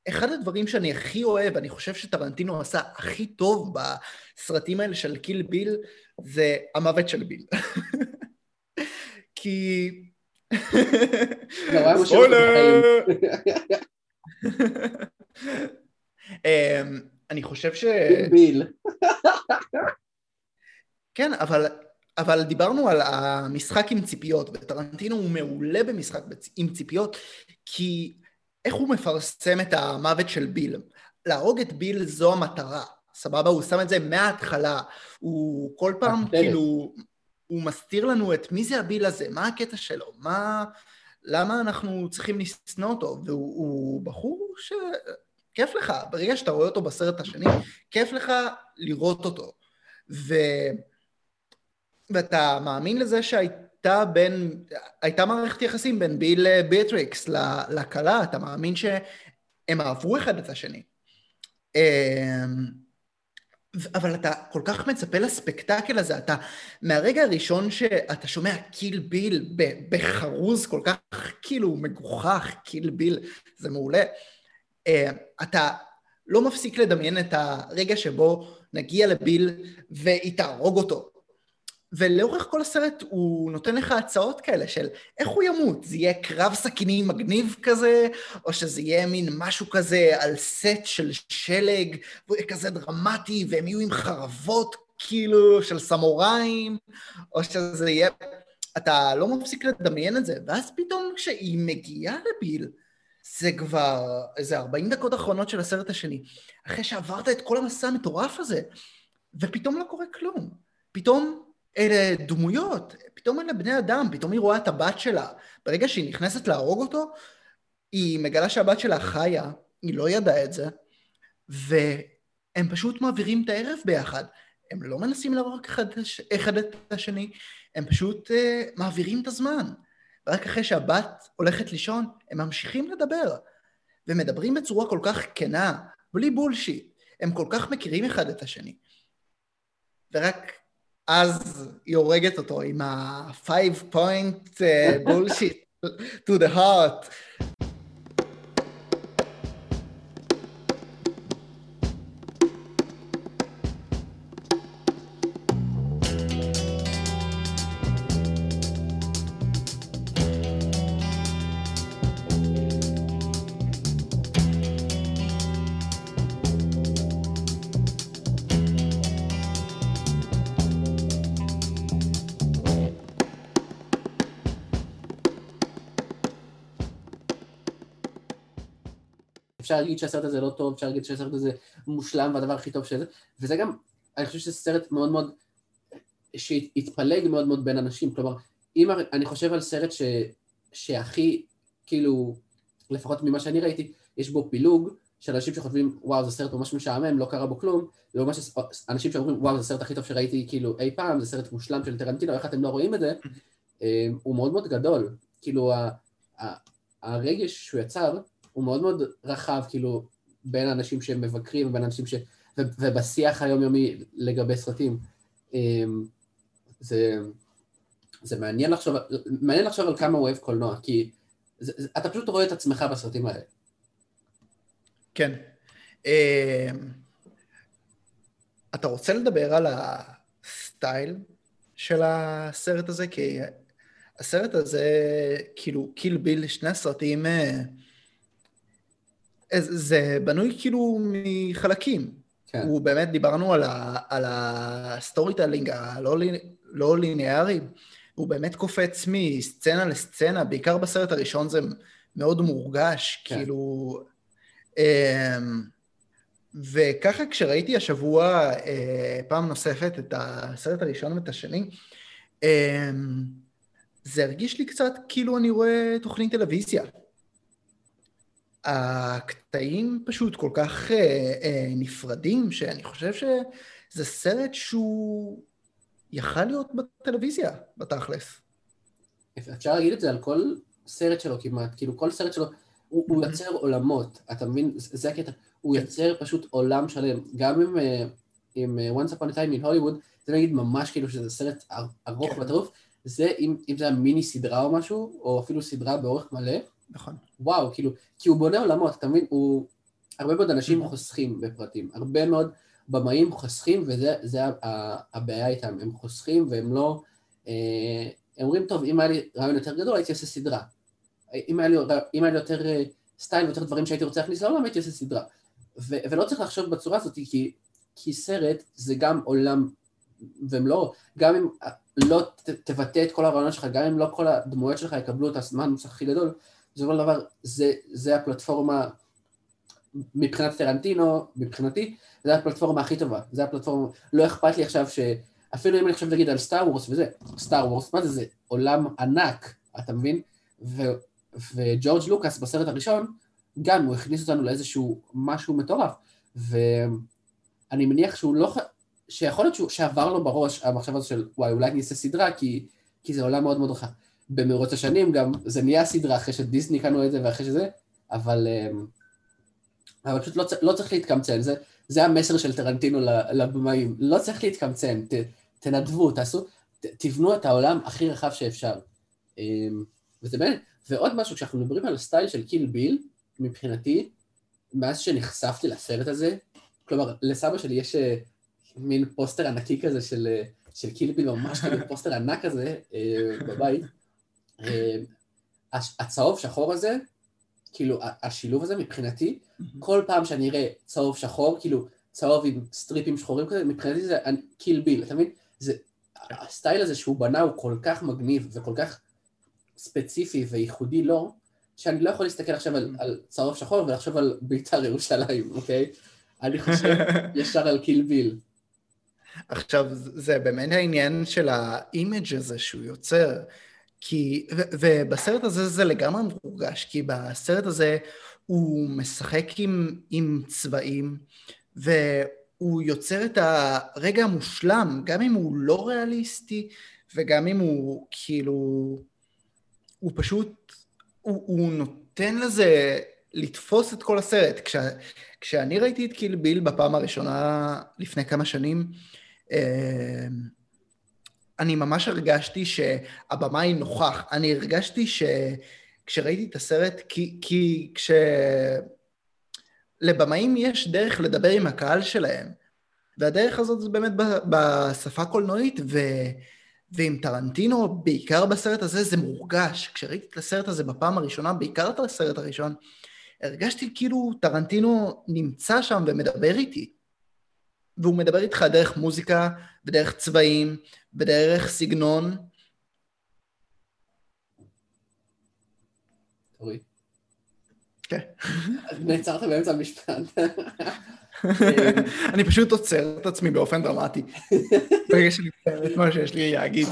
ואחד הדברים שאני הכי אוהב, אני חושב שטרנטינו עשה הכי טוב בסרטים האלה של קיל ביל, זה המוות של ביל. כי... ספוילר! אמ, אני חושב ש... ביל. כן, אבל אבל דיברנו על המשחק עם ציפיות, וטרנטינו הוא מעולה במשחק עם ציפיות, כי איך הוא מפרסם את המוות של ביל? להרוג את ביל זו המטרה, סבבה? הוא שם את זה מההתחלה, הוא כל פעם כאילו, הוא מסתיר לנו את מי זה הביל הזה, מה הקטע שלו, מה... למה אנחנו צריכים לשנוא אותו? והוא בחור ש... כיף לך, ברגע שאתה רואה אותו בסרט השני, כיף לך לראות אותו. ו... ואתה מאמין לזה שהייתה בין, הייתה מערכת יחסים בין ביל ביאטריקס לכלה, אתה מאמין שהם אהבו אחד את השני. אמ, אבל אתה כל כך מצפה לספקטקל הזה, אתה מהרגע הראשון שאתה שומע Kill Bill בחרוז כל כך כאילו מגוחך, Kill Bill, זה מעולה. אמ, אתה לא מפסיק לדמיין את הרגע שבו נגיע לביל והיא תהרוג אותו. ולאורך כל הסרט הוא נותן לך הצעות כאלה של איך הוא ימות, זה יהיה קרב סכינים מגניב כזה, או שזה יהיה מין משהו כזה על סט של שלג, כזה דרמטי, והם יהיו עם חרבות כאילו של סמוראים, או שזה יהיה... אתה לא מפסיק לדמיין את זה, ואז פתאום כשהיא מגיעה לביל, זה כבר איזה 40 דקות אחרונות של הסרט השני, אחרי שעברת את כל המסע המטורף הזה, ופתאום לא קורה כלום. פתאום אלה דמויות, פתאום אלה בני אדם, פתאום היא רואה את הבת שלה. ברגע שהיא נכנסת להרוג אותו, היא מגלה שהבת שלה חיה, היא לא ידעה את זה, והם פשוט מעבירים את הערב ביחד. הם לא מנסים להרוג אחד, אחד את השני, הם פשוט uh, מעבירים את הזמן. ורק אחרי שהבת הולכת לישון, הם ממשיכים לדבר. ומדברים בצורה כל כך כנה, בלי בולשיט. הם כל כך מכירים אחד את השני. ורק אז היא הורגת אותו עם ה-5 point uh, bullshit to the heart. אפשר להגיד שהסרט הזה לא טוב, אפשר להגיד שהסרט הזה מושלם והדבר הכי טוב שזה, וזה גם, אני חושב שזה סרט מאוד מאוד, שהתפלג מאוד מאוד בין אנשים, כלומר, אם אני חושב על סרט ש, שהכי, כאילו, לפחות ממה שאני ראיתי, יש בו פילוג, של אנשים שחושבים, וואו, זה סרט ממש משעמם, לא קרה בו כלום, לעומת אנשים שאומרים, וואו, זה הסרט הכי טוב שראיתי כאילו אי פעם, זה סרט מושלם של טרנטינו, איך אתם לא רואים את זה, אה, הוא מאוד מאוד גדול. כאילו, הרגש שהוא יצר, הוא מאוד מאוד רחב, כאילו, בין האנשים שמבקרים ובין האנשים ש... ובשיח היומיומי לגבי סרטים. אמ, זה, זה מעניין לחשוב, מעניין לחשוב על כמה הוא אוהב קולנוע, כי זה, אתה פשוט רואה את עצמך בסרטים האלה. כן. אמ, אתה רוצה לדבר על הסטייל של הסרט הזה? כי הסרט הזה, כאילו, Kill Bill, שני הסרטים אה, זה בנוי כאילו מחלקים. כן. הוא באמת, דיברנו על, ה, על ה storytelling הלא לא ליניארי, הוא באמת קופץ מסצנה לסצנה, בעיקר בסרט הראשון זה מאוד מורגש, כן. כאילו... אמ, וככה כשראיתי השבוע אה, פעם נוספת את הסרט הראשון ואת השני, אמ, זה הרגיש לי קצת כאילו אני רואה תוכנית טלוויזיה. הקטעים פשוט כל כך אה, אה, נפרדים, שאני חושב שזה סרט שהוא יכל להיות בטלוויזיה, בתכלס. אפשר להגיד את זה על כל סרט שלו כמעט, כאילו כל סרט שלו, הוא, הוא יוצר עולמות, אתה מבין? זה הקטע, הוא יוצר פשוט עולם שלם, גם עם, אה, עם אה, Once Upon a Time in Hollywood, זה נגיד ממש כאילו שזה סרט ארוך כן. וטרוף, זה אם, אם זה היה מיני סדרה או משהו, או אפילו סדרה באורך מלא, נכון. וואו, כאילו, כי הוא בונה עולמות, אתה מבין? הוא... הרבה מאוד אנשים חוסכים בפרטים, הרבה מאוד במאים חוסכים, וזה הבעיה איתם, הם חוסכים והם לא... אה, הם אומרים, טוב, אם היה לי רעיון יותר גדול, הייתי עושה סדרה. אם היה לי, אם היה לי יותר אה, סטייל ויותר דברים שהייתי רוצה להכניס לעולם, הייתי עושה סדרה. ו, ולא צריך לחשוב בצורה הזאת, כי, כי סרט זה גם עולם, לא, גם אם לא ת, תבטא את כל הרעיונות שלך, גם אם לא כל הדמויות שלך יקבלו את הזמן הכי גדול, בסופו של דבר זה, זה הפלטפורמה, מבחינת טרנטינו, מבחינתי, זה הפלטפורמה הכי טובה, זה הפלטפורמה, לא אכפת לי עכשיו ש... אפילו אם אני חושב להגיד על סטאר וורס וזה, סטאר וורס, מה זה, זה עולם ענק, אתה מבין? ו, וג'ורג' לוקאס בסרט הראשון, גם הוא הכניס אותנו לאיזשהו משהו מטורף, ואני מניח שהוא לא, שיכול להיות שהוא, שעבר לו בראש המחשבה הזו של וואי, אולי אני אעשה סדרה, כי, כי זה עולם מאוד מאוד רחב. במרוץ השנים גם זה נהיה סדרה אחרי שדיסני קנו את זה ואחרי שזה, אבל, אמ, אבל פשוט לא, לא צריך להתקמצן, זה, זה המסר של טרנטינו לבמאים, לא צריך להתקמצן, ת, תנדבו, תעשו, ת, תבנו את העולם הכי רחב שאפשר. אמ, וזה באמת, ועוד משהו, כשאנחנו מדברים על ה style של Kill Bill, מבחינתי, מאז שנחשפתי לסרט הזה, כלומר, לסבא שלי יש אה, מין פוסטר ענקי כזה של, אה, של Kill Bill, ממש כאילו פוסטר ענק כזה אה, בבית. הצהוב שחור הזה, כאילו, השילוב הזה מבחינתי, כל פעם שאני אראה צהוב שחור, כאילו, צהוב עם סטריפים שחורים כזה, מבחינתי זה Kill Bill, אתה מבין? זה, ה style הזה שהוא בנה הוא כל כך מגניב וכל כך ספציפי וייחודי לו, שאני לא יכול להסתכל עכשיו על, על צהוב שחור ולחשוב על בית"ר ירושלים, אוקיי? אני חושב ישר על Kill Bill. עכשיו, זה באמת העניין של ה image הזה שהוא יוצר, כי, ו, ובסרט הזה זה לגמרי מורגש, כי בסרט הזה הוא משחק עם, עם צבעים, והוא יוצר את הרגע המושלם, גם אם הוא לא ריאליסטי, וגם אם הוא כאילו, הוא פשוט, הוא, הוא נותן לזה לתפוס את כל הסרט. כש, כשאני ראיתי את קיל ביל בפעם הראשונה לפני כמה שנים, אה, אני ממש הרגשתי שהבמאי נוכח. אני הרגשתי שכשראיתי את הסרט, כי, כי כש... לבמאים יש דרך לדבר עם הקהל שלהם, והדרך הזאת זה באמת בשפה קולנועית, ו... ועם טרנטינו, בעיקר בסרט הזה, זה מורגש. כשראיתי את הסרט הזה בפעם הראשונה, בעיקר את הסרט הראשון, הרגשתי כאילו טרנטינו נמצא שם ומדבר איתי. והוא מדבר איתך דרך מוזיקה, ודרך צבעים, ודרך סגנון. אורי. כן. נעצרת באמצע המשפט. אני פשוט עוצר את עצמי באופן דרמטי. ברגע שאני מסיים את מה שיש לי להגיד.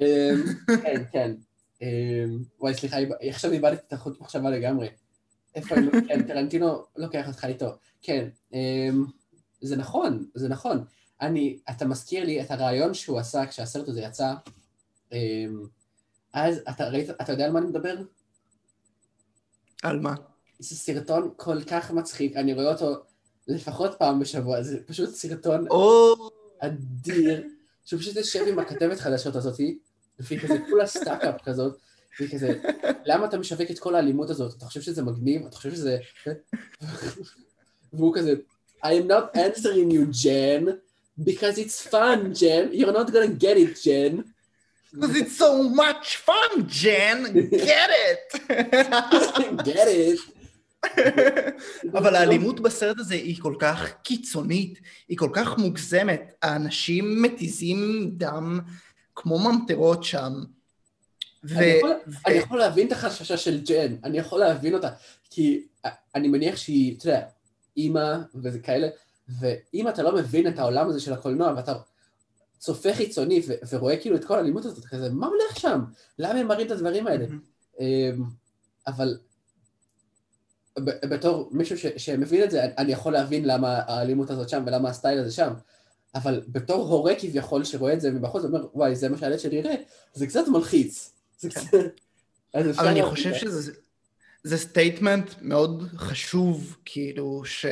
אמ, כן, כן. אמ, וואי, סליחה, עכשיו איבדתי את החוט מחשבה לגמרי. איפה. כן, טרנטינו לוקח אותך איתו. כן, אמ, זה נכון, זה נכון. אני, אתה מזכיר לי את הריאיון שהוא עשה כשהסרט הזה יצא. אז אתה ראית, אתה יודע על מה אני מדבר? על מה? זה סרטון כל כך מצחיק, אני רואה אותו לפחות פעם בשבוע, זה פשוט סרטון oh. אדיר, שהוא פשוט יושב עם הכתבת חדשות הזאתי, והיא כזה כולה stuck-up כזאת, והיא כזה, למה אתה משווק את כל האלימות הזאת? אתה חושב שזה מגניב? אתה חושב שזה... והוא כזה, I am not answering you, Jen, because it's fun, Jen. You're not gonna get it, Jen. Because it's so much fun, Jen! Get it! get it! אבל האלימות בסרט הזה היא כל כך קיצונית, היא כל כך מוגזמת. האנשים מתיזים דם כמו ממטרות שם. ו... אני, יכול, ו... אני יכול להבין את החששה של ג'ן, אני יכול להבין אותה, כי אני מניח שהיא, אתה יודע, אימא וזה כאלה, ואם אתה לא מבין את העולם הזה של הקולנוע, ואתה צופה חיצוני ו- ורואה כאילו את כל האלימות הזאת, כזה, מה הולך שם? למה הם מראים את הדברים האלה? Mm-hmm. אבל בתור מישהו ש- שמבין את זה, אני יכול להבין למה האלימות הזאת שם ולמה הסטייל הזה שם, אבל בתור הורה כביכול שרואה את זה מבחוץ, אומר, וואי, זה מה שהילד שלי יראה, זה קצת מלחיץ. זה קצת... אבל אני חושב שזה... זה statement מאוד חשוב, כאילו, ש,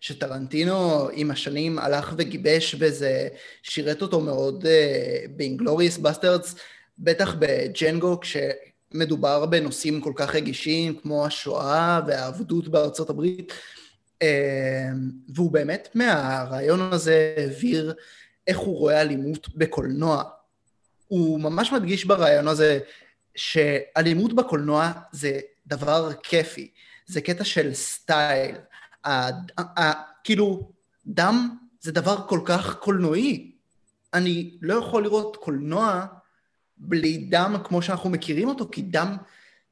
שטרנטינו עם השנים הלך וגיבש וזה שירת אותו מאוד uh, ב Inglourious Basterds, בטח בג'נגו, כשמדובר בנושאים כל כך רגישים כמו השואה והעבדות בארצות הברית, uh, והוא באמת מהרעיון הזה העביר איך הוא רואה אלימות בקולנוע. הוא ממש מדגיש ברעיון הזה שאלימות בקולנוע זה דבר כיפי, זה קטע של סטייל. כאילו, דם זה דבר כל כך קולנועי. אני לא יכול לראות קולנוע בלי דם כמו שאנחנו מכירים אותו, כי דם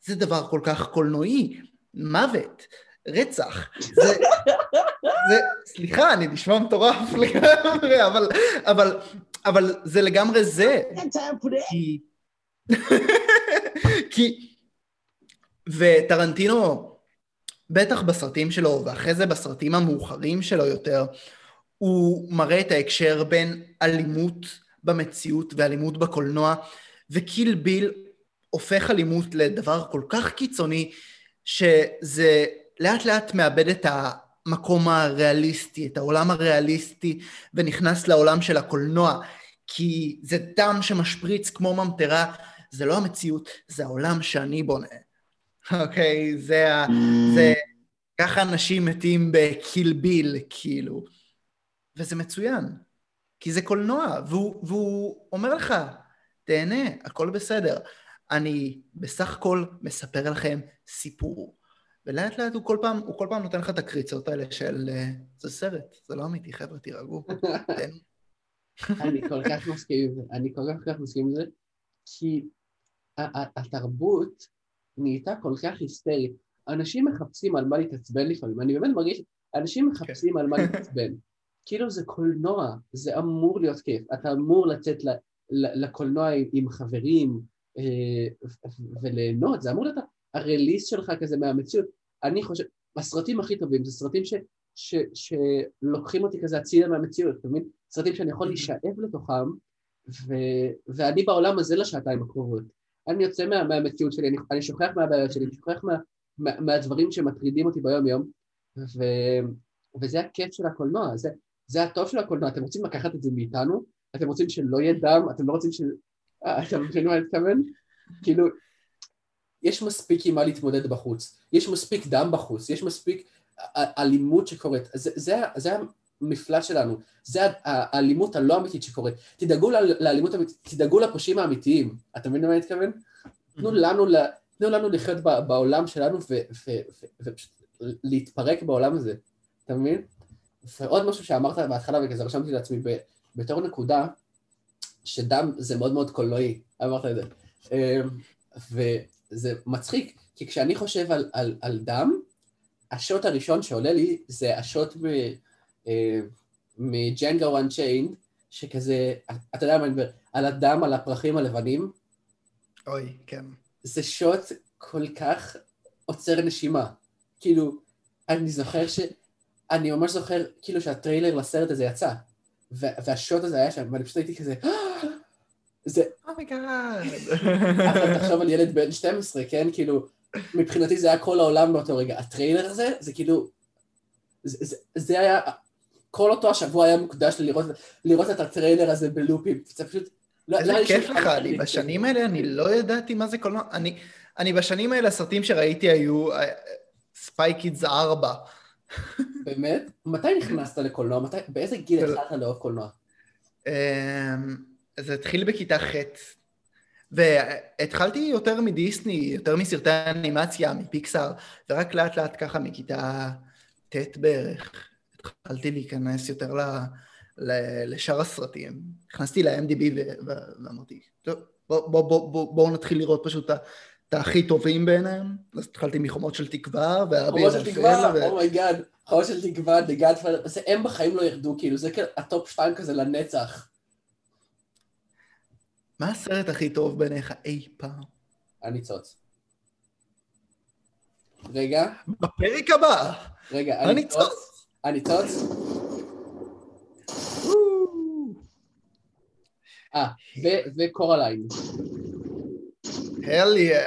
זה דבר כל כך קולנועי. מוות, רצח, זה... זה, סליחה, אני נשמע מטורף לגמרי, אבל, אבל, אבל זה לגמרי זה. כי... כי וטרנטינו בטח בסרטים שלו, ואחרי זה בסרטים המאוחרים שלו יותר, הוא מראה את ההקשר בין אלימות במציאות ואלימות בקולנוע, וקיל ביל הופך אלימות לדבר כל כך קיצוני, שזה לאט לאט מאבד את המקום הריאליסטי, את העולם הריאליסטי, ונכנס לעולם של הקולנוע, כי זה דם שמשפריץ כמו ממטרה, זה לא המציאות, זה העולם שאני בונה. אוקיי? זה ה... זה... ככה אנשים מתים בקיל ביל, כאילו. וזה מצוין, כי זה קולנוע, והוא, והוא אומר לך, תהנה, הכל בסדר. אני בסך הכל מספר לכם סיפור. ולאט לאט הוא כל פעם, הוא כל פעם נותן לך את הקריצות האלה של זה סרט, זה לא אמיתי, חבר'ה, תירגעו. אני כל כך מסכים עם זה, אני כל כך מסכים עם זה, כי התרבות נהייתה כל כך היסטרית. אנשים מחפשים על מה להתעצבן לפעמים, אני באמת מרגיש, אנשים מחפשים על מה להתעצבן. כאילו זה קולנוע, זה אמור להיות כיף, אתה אמור לצאת לקולנוע עם חברים אה, וליהנות, זה אמור להיות הרליס שלך כזה מהמציאות. אני חושב, הסרטים הכי טובים זה סרטים ש, ש, שלוקחים אותי כזה הצידה מהמציאות, אתה מבין? סרטים שאני יכול להישאב לתוכם, ו, ואני בעולם הזה לשעתיים הקרובות. אני יוצא מה, מהמציאות שלי, אני, אני שוכח מהבעיות שלי, אני שוכח מה, מה, מהדברים שמטרידים אותי ביום יום, ו, וזה הכיף של הקולנוע, זה, זה הטוב של הקולנוע, אתם רוצים לקחת את זה מאיתנו? אתם רוצים שלא יהיה דם? אתם לא רוצים ש... אה, אתה מבין מה אני מתכוון? כאילו, יש מספיק עם מה להתמודד בחוץ, יש מספיק דם בחוץ, יש מספיק אלימות שקורית, זה, זה, זה המפלט שלנו, זה האלימות הלא אמיתית שקורית. תדאגו לאלימות אמיתית, תדאגו לפושעים האמיתיים, אתה מבין למה אני מתכוון? תנו לנו, תנו לנו לחיות בעולם שלנו ופשוט להתפרק בעולם הזה, אתה מבין? ועוד משהו שאמרת בהתחלה וכזה רשמתי לעצמי בתור נקודה, שדם זה מאוד מאוד קולנועי, אמרת את זה. אמ, וזה מצחיק, כי כשאני חושב על, על, על דם, השוט הראשון שעולה לי זה השוט מג'נגו אנצ'יינד, שכזה, אתה יודע מה אני מדבר, על הדם, על הפרחים הלבנים. אוי, כן. זה שוט כל כך עוצר נשימה. כאילו, אני זוכר ש... אני ממש זוכר כאילו שהטריילר לסרט הזה יצא, והשוט הזה היה שם, ואני פשוט הייתי כזה, זה... Oh my god. אבל תחשוב על ילד בן 12, כן? כאילו, מבחינתי זה היה כל העולם באותו רגע. הטריילר הזה, זה כאילו... זה היה... כל אותו השבוע היה מוקדש לראות, לראות את הטריילר הזה בלופים. זה פשוט... לא- איזה לא כיף לך, אני בשנים האלה, אני לא ידעתי מה זה קולנוע. אני, אני בשנים האלה, הסרטים שראיתי היו Spy Kids אה, 4. באמת? מתי נכנסת לקולנוע? מתי, באיזה גיל התחלת לאהוב קולנוע? אמ, זה התחיל בכיתה ח', והתחלתי יותר מדיסני, יותר מסרטי אנימציה, מפיקסאר, ורק לאט לאט ככה מכיתה ט' בערך, התחלתי להיכנס יותר ל... לשאר הסרטים. נכנסתי ל-IMDb ואמרתי, טוב, בואו בוא, בוא, בוא, בוא נתחיל לראות פשוט את הכי טובים בעיניהם. אז התחלתי מחומות של תקווה, חומות של תקווה, oh my god, חומות של תקווה, The Godfather, הם בחיים לא ירדו, כאילו, זה הטופ שתיים כזה לנצח. מה הסרט הכי טוב בעיניך אי פעם? הניצוץ. רגע. בפרק הבא. רגע, הניצוץ. הניצוץ. אה, וקורליין. הל יא.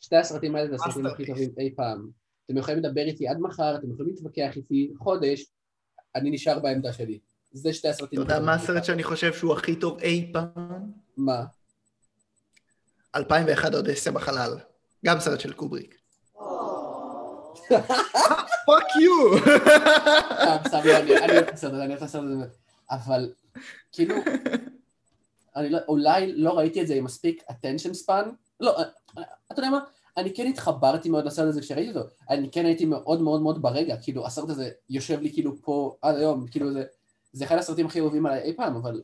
שתי הסרטים האלה זה הסרטים הכי טובים אי פעם. אתם יכולים לדבר איתי עד מחר, אתם יכולים להתווכח איתי חודש, אני נשאר בעמדה שלי. זה שתי הסרטים. אתה יודע מה הסרט שאני חושב שהוא הכי טוב אי פעם? מה? 2001 אודסיה בחלל. גם סרט של קובריק. fuck you! אני אוהב את הסרט הזה, אני אוהב את הסרט הזה. אבל, כאילו, אני לא, אולי לא ראיתי את זה עם מספיק attention span, לא, אתה יודע מה, אני כן התחברתי מאוד לסרט הזה כשראיתי אותו, אני כן הייתי מאוד מאוד מאוד ברגע, כאילו הסרט הזה יושב לי כאילו פה עד היום, כאילו זה, זה אחד הסרטים הכי אהובים עליי אי פעם, אבל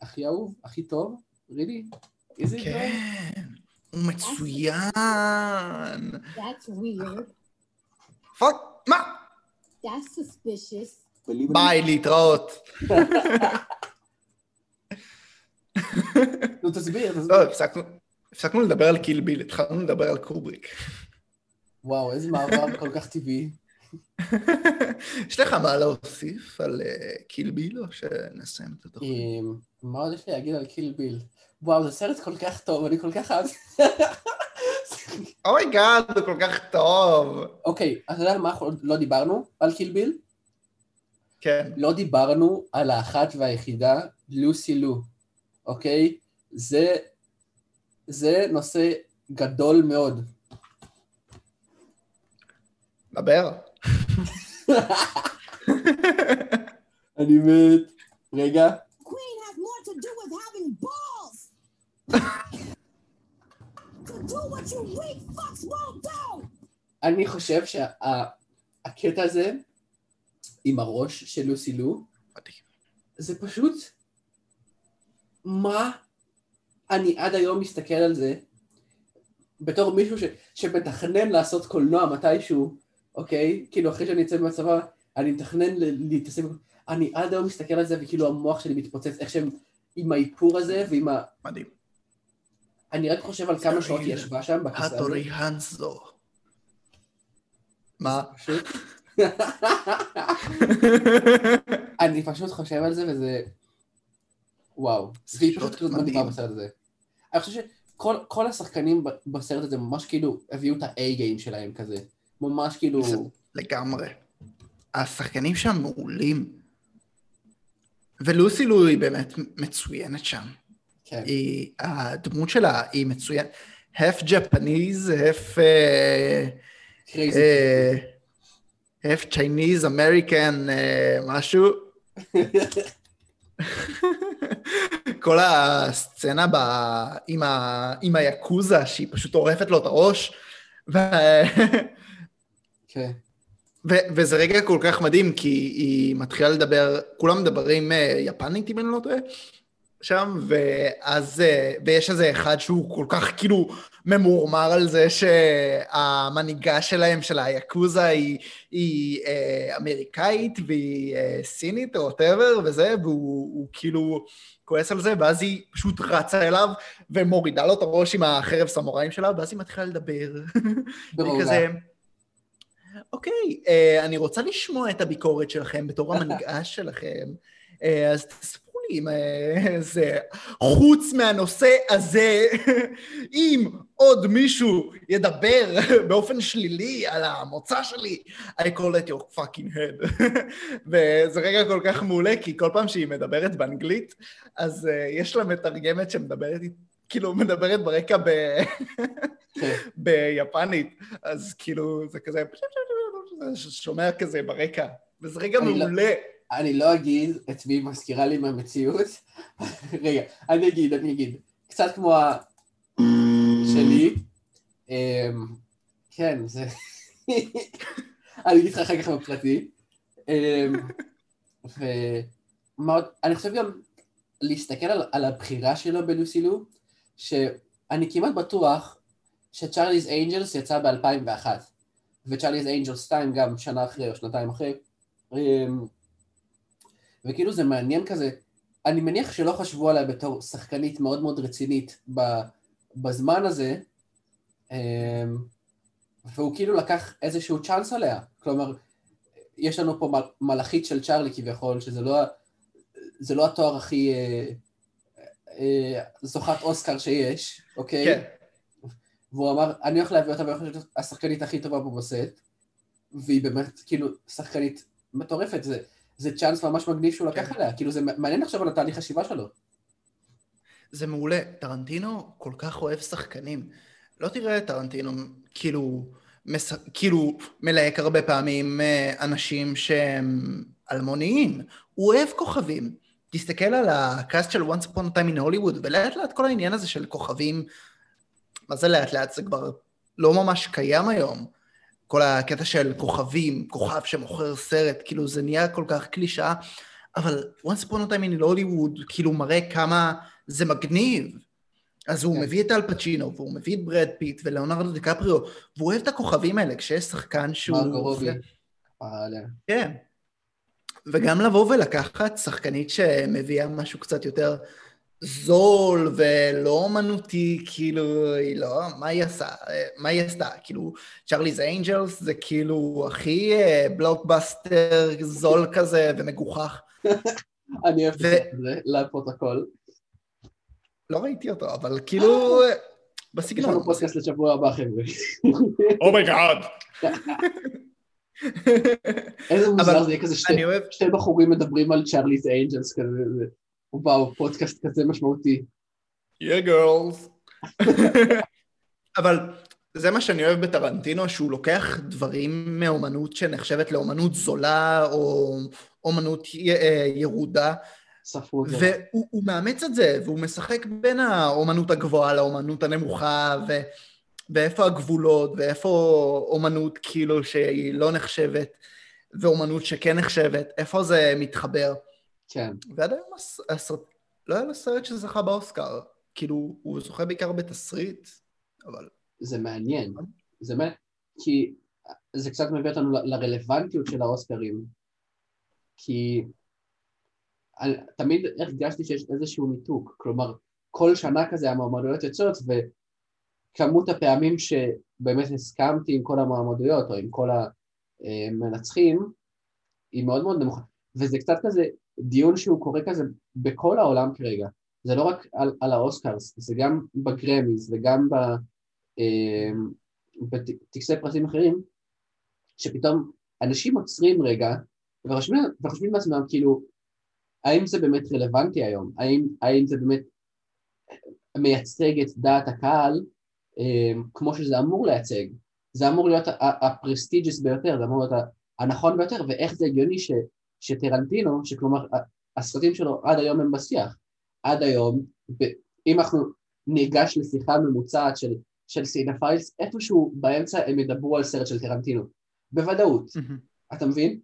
הכי אהוב, הכי טוב, really? כן, הוא מצוין. That's weird. fuck, מה? That's suspicious. ביי, להתראות. נו, תסביר, לא, הפסקנו לדבר על קיל ביל, התחלנו לדבר על קובריק. וואו, איזה מעבר כל כך טבעי. יש לך מה להוסיף על אה, קיל ביל או שנסיים את התוכנית? אמ, מה עוד יש לי להגיד על קיל ביל? וואו, זה סרט כל כך טוב, אני כל כך אהב... oh my god, זה כל כך טוב. אוקיי, אתה יודע על מה אנחנו לא דיברנו? על קיל ביל? כן. לא דיברנו על האחת והיחידה, לוסי לו, אוקיי? זה, זה נושא גדול מאוד. דבר. אני מת. רגע. Queen has more to do with having balls. אני חושב שהקטע הזה עם הראש של לוסי לו. זה פשוט... מה אני עד היום מסתכל על זה בתור מישהו ש, שמתכנן לעשות קולנוע מתישהו, אוקיי? כאילו אחרי שאני אצא מהצבא, אני מתכנן ל- להתעסק... אני עד היום מסתכל על זה וכאילו המוח שלי מתפוצץ, איך שהם עם האיפור הזה ועם ה... מדהים. אני רק חושב על כמה שעות היא ישבה שם בכיסא הזה. האטורי האנסו. מה? פשוט... אני פשוט חושב על זה וזה... וואו. זה פשוט כאילו מדהימה מדהים. בסרט הזה. אני חושב שכל כל השחקנים בסרט הזה ממש כאילו הביאו את ה-A-game שלהם כזה. ממש כאילו... לגמרי. השחקנים שם מעולים. ולוסי לו היא באמת מצוינת שם. כן. היא, הדמות שלה היא מצוינת. half Japanese, half, אה, קרייזי. אה, half Chinese, American, אה, משהו. כל הסצנה ב... עם, ה... עם היאקוזה, שהיא פשוט עורפת לו את הראש, ו... כן. ו- וזה רגע כל כך מדהים, כי היא מתחילה לדבר, כולם מדברים אה, יפנית, אם אני לא טועה, שם, ואז, אה, ויש איזה אחד שהוא כל כך כאילו ממורמר על זה שהמנהיגה שלהם, של היאקוזה, היא, היא אה, אמריקאית והיא אה, סינית או וואטאבר וזה, והוא הוא כאילו כועס על זה, ואז היא פשוט רצה אליו ומורידה לו את הראש עם החרב סמוראים שלה, ואז היא מתחילה לדבר. היא כזה, אוקיי, אה, אני רוצה לשמוע את הביקורת שלכם בתור המנהיגה שלכם, אה, אז אם אה, זה, חוץ מהנושא הזה, אם עוד מישהו ידבר באופן שלילי על המוצא שלי, I call it your fucking head. וזה רגע כל כך מעולה, כי כל פעם שהיא מדברת באנגלית, אז אה, יש לה מתרגמת שמדברת, כאילו מדברת ברקע ב... כן. ביפנית, אז כאילו זה כזה, שומע כזה ברקע, וזה רגע לא- מעולה. אני לא אגיד את מי מזכירה לי מהמציאות. רגע, אני אגיד, אני אגיד. קצת כמו ה... שלי. אמ, כן, זה... אני אגיד לך אחר כך בפרטי. אמ, ומה עוד? אני חושב גם להסתכל על, על הבחירה שלו בלוסילו, שאני כמעט בטוח שצ'ארליז אנג'לס יצא ב-2001, וצ'ארליז אנג'לס 2 גם שנה אחרי או שנתיים אחרי. וכאילו זה מעניין כזה, אני מניח שלא חשבו עליה בתור שחקנית מאוד מאוד רצינית בזמן הזה, אמ, והוא כאילו לקח איזשהו צ'אנס עליה. כלומר, יש לנו פה מל- מלאכית של צ'ארלי כביכול, שזה לא, זה לא התואר הכי אה, אה, זוכת אוסקר שיש, אוקיי? כן, והוא אמר, אני הולך להביא אותה, ואני חושב שזאת השחקנית הכי טובה פה בסט, והיא באמת כאילו שחקנית מטורפת, זה, זה צ'אנס ממש מגניב שהוא לקח כן. עליה, כאילו זה מעניין עכשיו על התהליך חשיבה שלו. זה מעולה. טרנטינו כל כך אוהב שחקנים. לא תראה את טרנטינו כאילו, מס... כאילו מלהק הרבה פעמים אה, אנשים שהם אלמוניים. הוא אוהב כוכבים. תסתכל על הקאסט של once upon a time in Hollywood, ולאט לאט כל העניין הזה של כוכבים, מה זה לאט לאט? זה כבר לא ממש קיים היום. כל הקטע של כוכבים, כוכב שמוכר סרט, כאילו זה נהיה כל כך קלישאה, אבל once upon a time in Hollywood כאילו מראה כמה זה מגניב. אז הוא כן. מביא את אל פצ'ינו, והוא מביא את ברד פיט ולאונרדו דיקפריו, והוא אוהב את הכוכבים האלה, כשיש שחקן שהוא... מרגו רובי. כן. וגם לבוא ולקחת שחקנית שמביאה משהו קצת יותר זול ולא אומנותי, כאילו, היא לא, מה היא עשה? אה, מה היא עשתה? כאילו, צ'רליז אנג'לס זה כאילו הכי אה, בלוקבאסטר זול כזה ומגוחך. אני אוהב את זה, לפרוטוקול. לא ראיתי אותו, אבל כאילו, אה, יש בסגנון. לנו פודקאסט לשבוע הבא, חבר'ה. oh my god. איזה מוזר זה יהיה כזה שתי- בחורים מדברים על צ'רליס אנג'לס כזה, וואו, פודקאסט כזה משמעותי. yeah girls. אבל זה מה שאני אוהב בטרנטינו, שהוא לוקח דברים מאומנות שנחשבת לאומנות זולה, או אומנות י- אה, ירודה, ספרות. והוא הוא מאמץ את זה, והוא משחק בין האומנות הגבוהה לאומנות הנמוכה, ו, ואיפה הגבולות, ואיפה אומנות כאילו שהיא לא נחשבת, ואומנות שכן נחשבת, איפה זה מתחבר. כן. ועד היום הס- הסרט... לא היה לו סרט שזכה באוסקר. כאילו, הוא זוכה בעיקר בתסריט, אבל... זה מעניין. זה מעניין, כי זה קצת מביא אותנו לרלוונטיות של האוסקרים. כי אני- תמיד הרגשתי שיש איזשהו ניתוק. כלומר, כל שנה כזה המועמדויות יוצאות, וכמות הפעמים שבאמת הסכמתי עם כל המועמדויות, או עם כל המנצחים, היא מאוד מאוד נמוכה. וזה קצת כזה דיון שהוא קורה כזה בכל העולם כרגע. זה לא רק על, על ה Oscars, זה גם ב Grammys וגם ב... אמ, בטקסי פרסים אחרים, שפתאום אנשים עוצרים רגע וחושבים, וחושבים לעצמם כאילו, האם זה באמת רלוונטי היום? האם, האם זה באמת מייצג את דעת הקהל אמ, כמו שזה אמור לייצג? זה אמור להיות ה prestigious ביותר, זה אמור להיות הנכון ביותר, ואיך זה הגיוני ש, שטרנטינו, שכלומר הסרטים שלו עד היום הם בשיח, עד היום, אם אנחנו ניגש לשיחה ממוצעת של של cinephiles, איפשהו באמצע הם ידברו על סרט של טרנטינו. בוודאות, אתה מבין?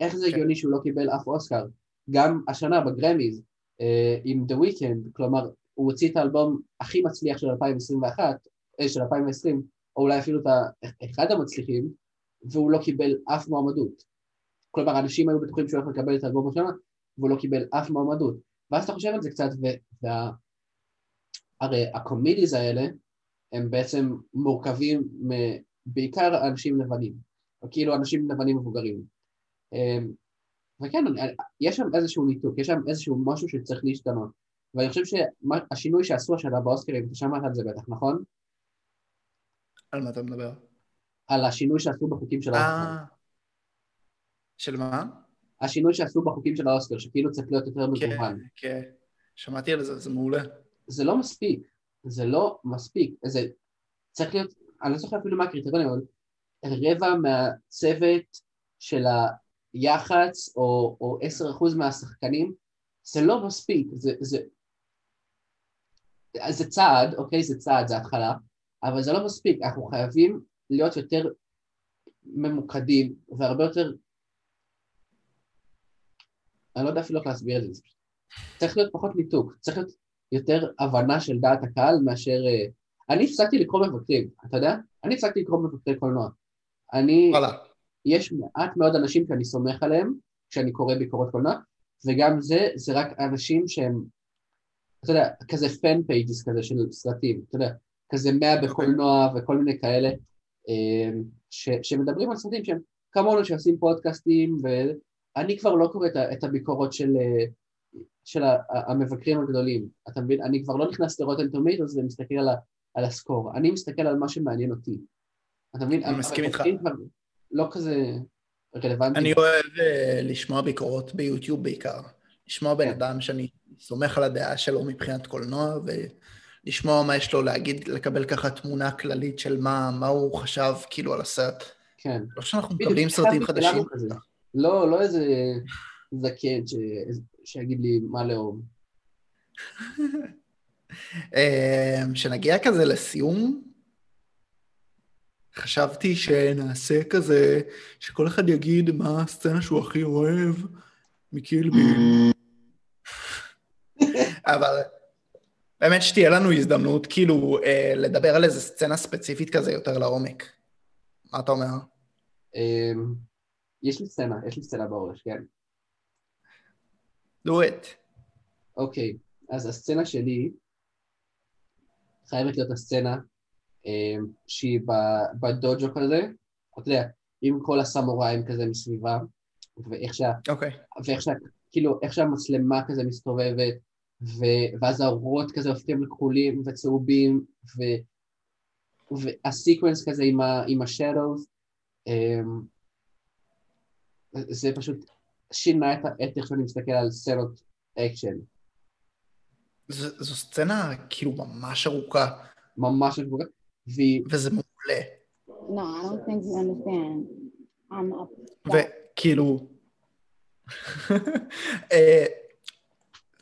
איך זה כן. הגיוני שהוא לא קיבל אף אוסקר? גם השנה ב Grammys, אה, עם The Weeknd, כלומר, הוא הוציא את האלבום הכי מצליח של 2021, אה, של 2020, או אולי אפילו את אחד המצליחים, והוא לא קיבל אף מועמדות. כלומר, אנשים היו בטוחים שהוא הולך לקבל את האלבום השנה, והוא לא קיבל אף מועמדות. ואז אתה חושב על זה קצת, ו- וה... הרי הקומדיז האלה הם בעצם מורכבים בעיקר אנשים לבנים, או כאילו אנשים לבנים מבוגרים. אמ, וכן, יש שם איזשהו ניתוק, יש שם איזשהו משהו שצריך להשתנות. ואני חושב שהשינוי שעשו השנה באוסקרים, אתה שמעת על זה בטח, נכון? על מה אתה מדבר? על השינוי שעשו בחוקים של האוסקר. של מה? השינוי שעשו בחוקים של האוסקר, שכאילו צריך להיות יותר כן, מגוון. כן. שמעתי על זה, זה מעולה. זה לא מספיק, זה לא מספיק, זה צריך להיות, אני לא זוכר אפילו מה הקריטריונים, אבל רבע מהצוות של היח"צ או, או 10% מהשחקנים, זה לא מספיק, זה, זה, זה צעד, אוקיי, זה צעד, זה התחלה, אבל זה לא מספיק, אנחנו חייבים להיות יותר ממוקדים והרבה יותר, אני לא יודע אפילו איך להסביר את זה, צריך להיות פחות ניתוק, צריך להיות יותר הבנה של דעת הקהל מאשר... אה, אני הפסקתי לקרוא מבקרים, אתה יודע? אני הפסקתי לקרוא מבקרי קולנוע. אני, וואלה. יש מעט מאוד אנשים שאני סומך עליהם כשאני קורא ביקורות קולנוע, וגם זה, זה רק אנשים שהם, אתה יודע, כזה fan pages כזה של סרטים, אתה יודע, כזה מאה בקולנוע וכל מיני כאלה, אה, ש, שמדברים על סרטים שהם כמונו שעושים פודקאסטים, ואני כבר לא קורא את, הביקורות של, אה, של המבקרים הגדולים, אתה מבין? אני כבר לא נכנס לרוטן טומטוס ומסתכל על, על הסקור, אני מסתכל על מה שמעניין אותי, אתה מבין? אני מסכים איתך. לא כזה רלוונטי. אני אוהב uh, לשמוע ביקורות ביוטיוב בעיקר. לשמוע בן כן. אדם שאני סומך על הדעה שלו מבחינת קולנוע, ולשמוע מה יש לו להגיד, לקבל ככה תמונה כללית של מה, מה הוא חשב כאילו על הסרט. כן. לא שאנחנו מקבלים סרטים חדשים. לא, לא איזה זקן ש... שיגיד לי מה לאום. אה, שנגיע כזה לסיום, חשבתי שנעשה כזה, שכל אחד יגיד מה הסצנה שהוא הכי אוהב מקילביל. אבל באמת שתהיה לנו הזדמנות כאילו אה, לדבר על איזה סצנה ספציפית כזה יותר לעומק. מה אתה אומר? יש לי סצנה, יש לי סצנה בראש, כן. do it. אוקיי, אז הסצנה שלי חייבת להיות הסצנה אה, שהיא בדוג'ו כזה, אתה יודע, עם כל הסמוראים כזה מסביבה, ואיך שה... אוקיי. ואיך שה... כאילו, איך שהמצלמה כזה מסתובבת, ו... ואז האורות כזה הופכים לכחולים וצהובים, ו... וה sequence כזה עם, ה... עם ה shadows, אמ... זה פשוט שינה את, איך שאני מסתכל על סצנות אקשן. ז- זו סצנה כאילו ממש ארוכה, ממש מבוגר, והיא... וזה מעולה. No, I don't think you understand. I'm a וכאילו... אה,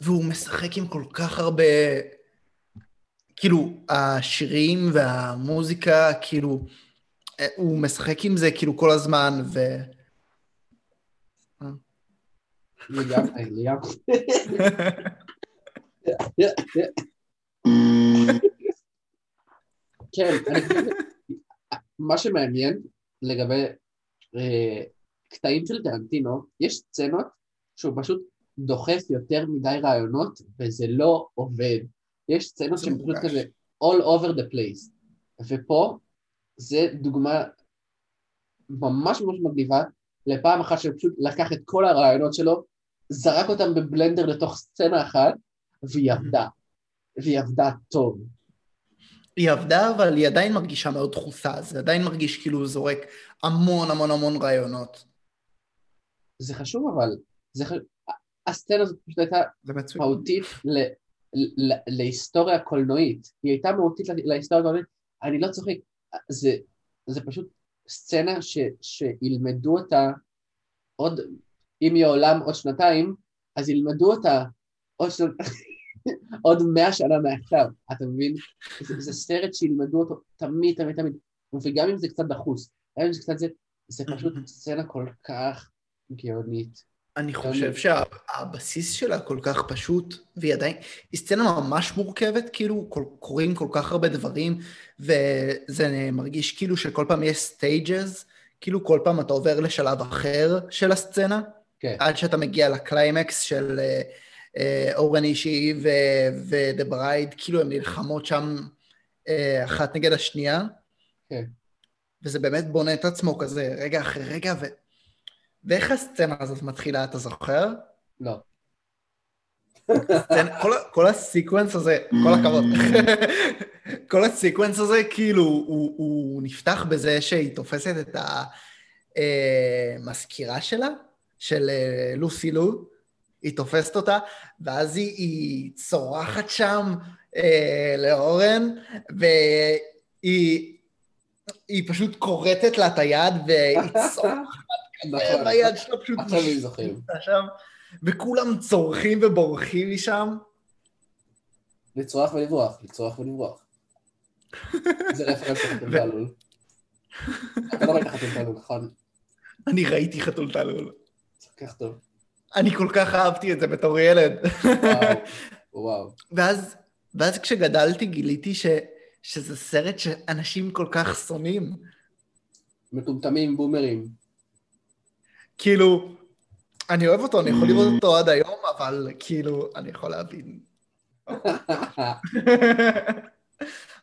והוא משחק עם כל כך הרבה... כאילו, השירים והמוזיקה, כאילו, אה, הוא משחק עם זה כאילו כל הזמן, ו... לגמרי, לגמרי. כן, אני חושב, מה שמעניין לגבי אה, קטעים של טרנטינו, יש סצנות שהוא פשוט דוחף יותר מדי רעיונות וזה לא עובד. יש סצנות שהן פשוט. כזה all over the place. ופה זה דוגמה ממש ממש מגניבה לפעם אחת שהוא פשוט לקח את כל הרעיונות שלו, זרק אותם בבלנדר לתוך סצנה אחת, והיא עבדה. והיא עבדה טוב. היא עבדה, אבל היא עדיין מרגישה מאוד דחוסה, זה עדיין מרגיש כאילו הוא זורק המון המון המון רעיונות. זה חשוב אבל, זה ח... הסצנה הזאת פשוט הייתה. מהותית ל... ל... להיסטוריה קולנועית. היא הייתה מהותית לה- להיסטוריה קולנועית, אני לא צוחק, זה, זה פשוט סצנה ש... שילמדו אותה עוד, אם יהיה עולם עוד שנתיים, אז ילמדו אותה עוד, שנ... עוד מאה שנה מעכשיו, אתה מבין? זה, זה סרט שילמדו אותו תמיד, תמיד, תמיד, וגם אם זה קצת דחוס, גם אם זה קצת זה, זה פשוט סצנה כל כך גאונית. אני חושב שהבסיס שלה כל כך פשוט, והיא עדיין, היא סצנה ממש מורכבת, כאילו כל, קורים כל כך הרבה דברים, וזה מרגיש כאילו שכל פעם יש stages, כאילו כל פעם אתה עובר לשלב אחר של הסצנה, כן. עד שאתה מגיע לקליימקס של אה, אה, או-רן אישי ו The Bride, כאילו הן נלחמות שם אה, אחת נגד השנייה. כן. וזה באמת בונה את עצמו כזה רגע אחרי רגע, ו... ואיך הסצנה הזאת מתחילה, אתה זוכר? לא. סצנה, כל, כל ה sequence הזה, כל הכבוד, כל ה sequence הזה, כאילו, הוא, הוא נפתח בזה שהיא תופסת את המזכירה שלה, של אה, לוסי לו, היא תופסת אותה, ואז היא, היא צורחת שם אה, לאורן, והיא היא פשוט כורתת לה את היד, והיא צורחת נכון. והיד שלה פשוט עכשיו הם זוכרים. משתיתה שם, וכולם צורכים ובורחים משם. לצרוח ולברוח, לצרוח ולברוח. זה רפרנס לחתול תעלול. אתה לא ראית חתול תעלול, נכון? אני ראיתי חתול תעלול. זה כל כך טוב. אני כל כך אהבתי את זה בתור ילד. וואו, וואו. ואז, ואז כשגדלתי גיליתי ש, שזה סרט שאנשים כל כך שונאים. מטומטמים, בומרים. כאילו, אני אוהב אותו, אני יכול לראות אותו עד היום, אבל כאילו, אני יכול להבין.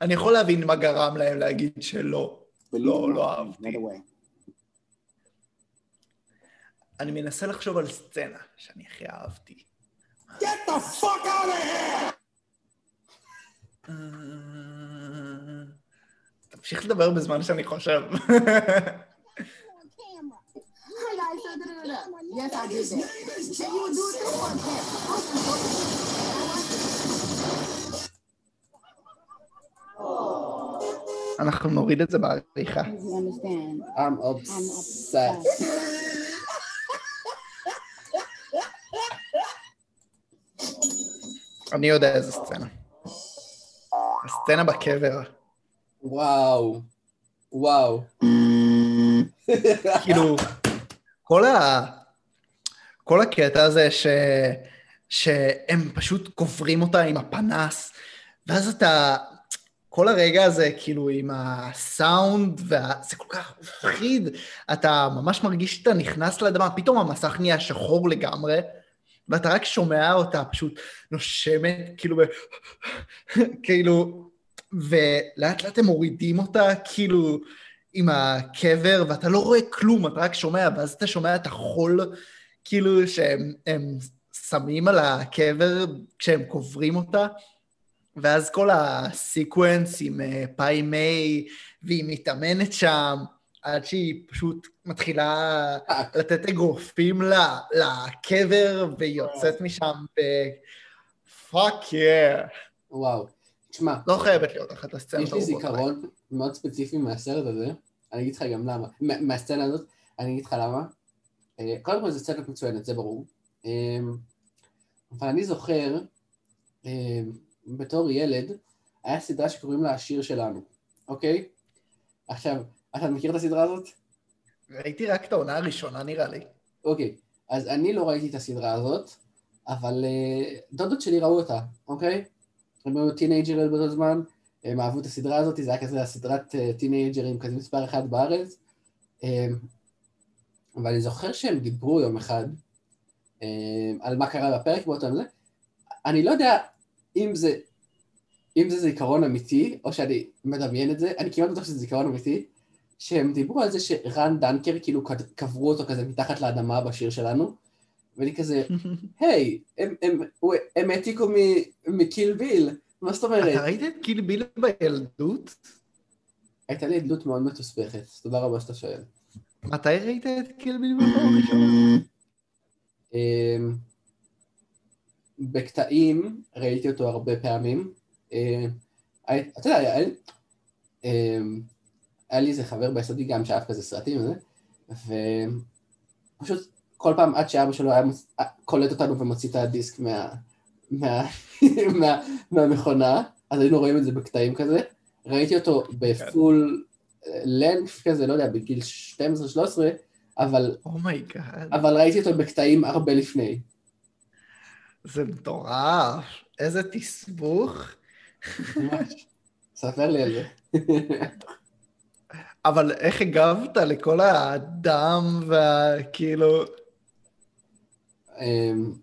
אני יכול להבין מה גרם להם להגיד שלא. לא, לא אהבתי. אני מנסה לחשוב על סצנה שאני הכי אהבתי. Get the fuck out of here! אה, תמשיך לדבר בזמן שאני חושב. Yes, I did that. Say you would do it too on אנחנו נוריד את זה בעריכה. I'm obsessed. אני יודע איזה סצנה. הסצנה בקבר. וואו. וואו. כאילו, כל ה... כל הקטע הזה ש... שהם פשוט קוברים אותה עם הפנס, ואז אתה... כל הרגע הזה, כאילו, עם הסאונד, וה... זה כל כך מפחיד. אתה ממש מרגיש שאתה נכנס לאדמה, פתאום המסך נהיה שחור לגמרי, ואתה רק שומע אותה פשוט נושמת, כאילו. כאילו, ולאט לאט הם מורידים אותה, כאילו, עם הקבר, ואתה לא רואה כלום, אתה רק שומע, ואז אתה שומע את החול, כאילו, שהם הם שמים על הקבר כשהם קוברים אותה, ואז כל ה sequence עם אה, פאי מיי, והיא מתאמנת שם, עד שהיא פשוט מתחילה לתת אגרופים לקבר, והיא יוצאת משם ב... fuck yeah. וואו. תשמע, לא חייבת להיות אחת הסצנות יש לי. זיכרון מאוד ספציפי מהסרט הזה, אני אגיד לך גם למה, מה- מהסצנה הזאת, אני אגיד לך למה. אה, קודם כל זו סצנה מצוינת, זה ברור. אה, אבל אני זוכר, אה, בתור ילד, היה סדרה שקוראים לה השיר שלנו, אוקיי? עכשיו, אתה מכיר את הסדרה הזאת? ראיתי רק את העונה הראשונה נראה לי. אוקיי, אז אני לא ראיתי את הסדרה הזאת, אבל אה, דודות שלי ראו אותה, אוקיי? הם היו טינג'רים באותו זמן, הם אהבו את הסדרה הזאת, זה היה כזה הסדרת אה, טינג'רים כזה מספר אחד בארץ. אה, אבל אני זוכר שהם דיברו יום אחד על מה קרה בפרק באותו הזה. אני לא יודע אם זה, אם זה זיכרון אמיתי, או שאני מדמיין את זה, אני כמעט בטוח שזה זיכרון אמיתי, שהם דיברו על זה שרן דנקר, כאילו קברו אותו כזה מתחת לאדמה בשיר שלנו, ואני כזה, היי, הם, הם, הוא- הם העתיקו מקיל ביל, מה זאת אומרת? אתה ראית את קיל ביל בילדות? הייתה לי עדלות מאוד מתוסבכת, תודה רבה שאתה שואל. מתי ראית את קיל ביל בפעם הראשונה? אמ, בקטעים ראיתי אותו הרבה פעמים. הי- אתה יודע, היה לי- איזה חבר ביסודי גם שאהב כזה סרטים וזה, ופשוט כל פעם עד שאבא שלו היה מוצ- אה, קולט אותנו ומוציא את הדיסק מה- מה- מה- מהמכונה, אז היינו רואים את זה בקטעים כזה. ראיתי אותו ב full length כזה, לא יודע, בגיל 12-13, אבל oh my God, אבל ראיתי אותו בקטעים הרבה לפני. זה מטורף. איזה תסבוך. ממש. ספר לי על זה. אבל איך הגבת לכל הדם והכאילו... אמ,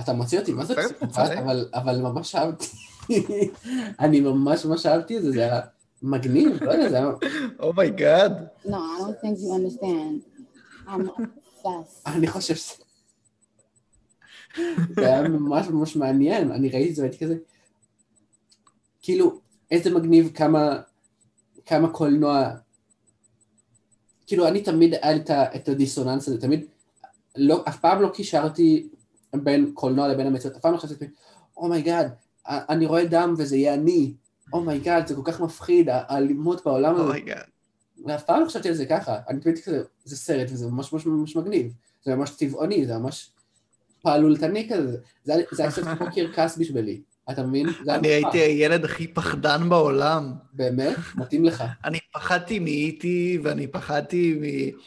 אתה מוציא אותי, מה זה פסיכופת? אבל- אבל ממש אהבתי. אני ממש ממש אהבתי את זה, זה היה מגניב, לא יודע, זה היה... oh my God. No, I don't think you understand. I'm obsessed. אני חושב שזה... זה היה ממש ממש מעניין, אני ראיתי את זה והייתי כזה... כאילו, איזה מגניב כמה, כמה קולנוע... כאילו, אני תמיד היה לי את הדיסוננס הזה, תמיד... לא, אף פעם לא קישרתי בין קולנוע לבין המציאות, אף פעם לא חשבתי, oh my God, אני רואה דם וזה יהיה אני, oh my God, זה כל כך מפחיד, האלימות בעולם הזה. oh my God. ואף פעם לא חשבתי על זה ככה, אני תמיד כזה, זה סרט וזה ממש ממש ממש מגניב, זה ממש צבעוני, זה ממש פעלולתני כזה, זה היה קצת כמו קרקס בשבילי, אתה מבין? אני. הייתי הילד הכי פחדן בעולם. באמת? מתאים לך. אני פחדתי מ E.T. ואני פחדתי מ...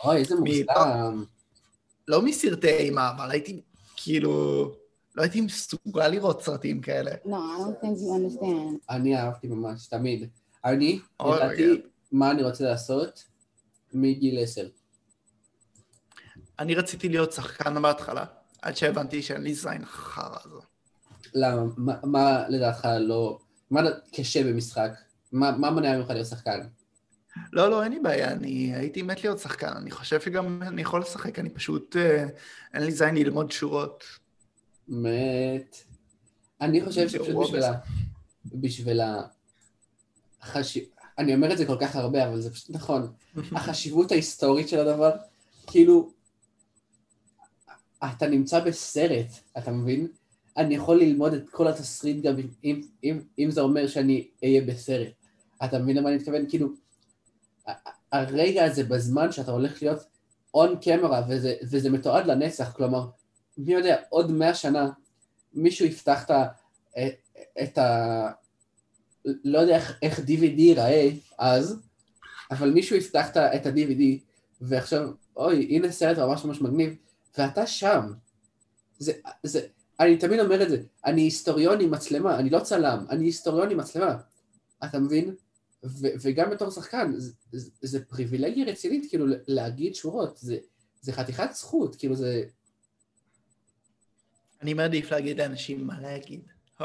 אוי, איזה מ- מושלם. לא מסרטי אימה, אבל הייתי כאילו... לא הייתי מסוגל לראות סרטים כאלה. No, I don't think you understand. אני אהבתי ממש, תמיד. אני, אוי, ידעתי. מה אני רוצה לעשות מגיל עשר. אני רציתי להיות שחקן בהתחלה, עד שהבנתי שאין לי זין חרא הזו. למה? מה- מה לדעתך לא... מה קשה במשחק? מה מה מונע ממך להיות שחקן? לא, לא, אין לי בעיה, אני הייתי מת להיות שחקן, אני חושב שגם אני יכול לשחק, אני פשוט... אה, אין לי זין ללמוד שורות. מת. אני חושב שפשוט בשביל ה... בשביל ה... החשיב... אני אומר את זה כל כך הרבה, אבל זה פשוט נכון. החשיבות ההיסטורית של הדבר, כאילו, אתה נמצא בסרט, אתה מבין? אני יכול ללמוד את כל התסריט גם אם, אם, אם, אם זה אומר שאני אהיה בסרט. אתה מבין למה אני מתכוון? כאילו, הרגע הזה בזמן שאתה הולך להיות און קמרה, וזה, וזה מתועד לנצח, כלומר, מי יודע, עוד מאה שנה מישהו יפתח את ה... את ה... לא יודע איך, איך DVD ייראה אז, אבל מישהו יפתח את ה-DVD ועכשיו, אוי, הנה סרט ממש ממש מגניב, ואתה שם. זה, זה, אני תמיד אומר את זה, אני היסטוריון עם מצלמה, אני לא צלם, אני היסטוריון עם מצלמה. אתה מבין? ו, וגם בתור שחקן, זה, זה, זה פריבילגיה רצינית, כאילו, להגיד שורות, זה, זה חתיכת זכות, כאילו זה... אני מעדיף להגיד לאנשים מה להגיד.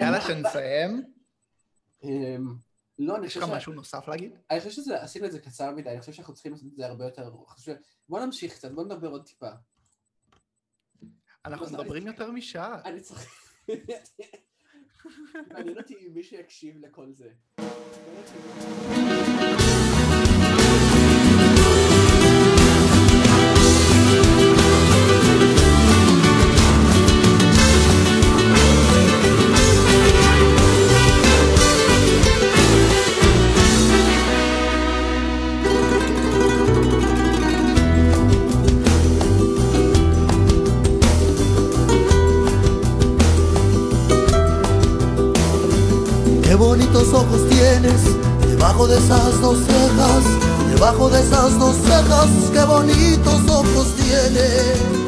יאללה, שנסיים. לא, אני יש חושב לך ש... משהו נוסף להגיד? אני חושב שעשינו את זה קצר מדי, אני חושב שאנחנו צריכים לעשות את זה הרבה יותר... חושב... בוא נמשיך קצת, בוא נדבר עוד טיפה. אנחנו לא, מדברים יותר משעה. אני צריך... מעניין אותי אם מישהו יקשיב לכל זה. Debajo de esas dos cejas, debajo de esas dos cejas, qué bonitos ojos tienes.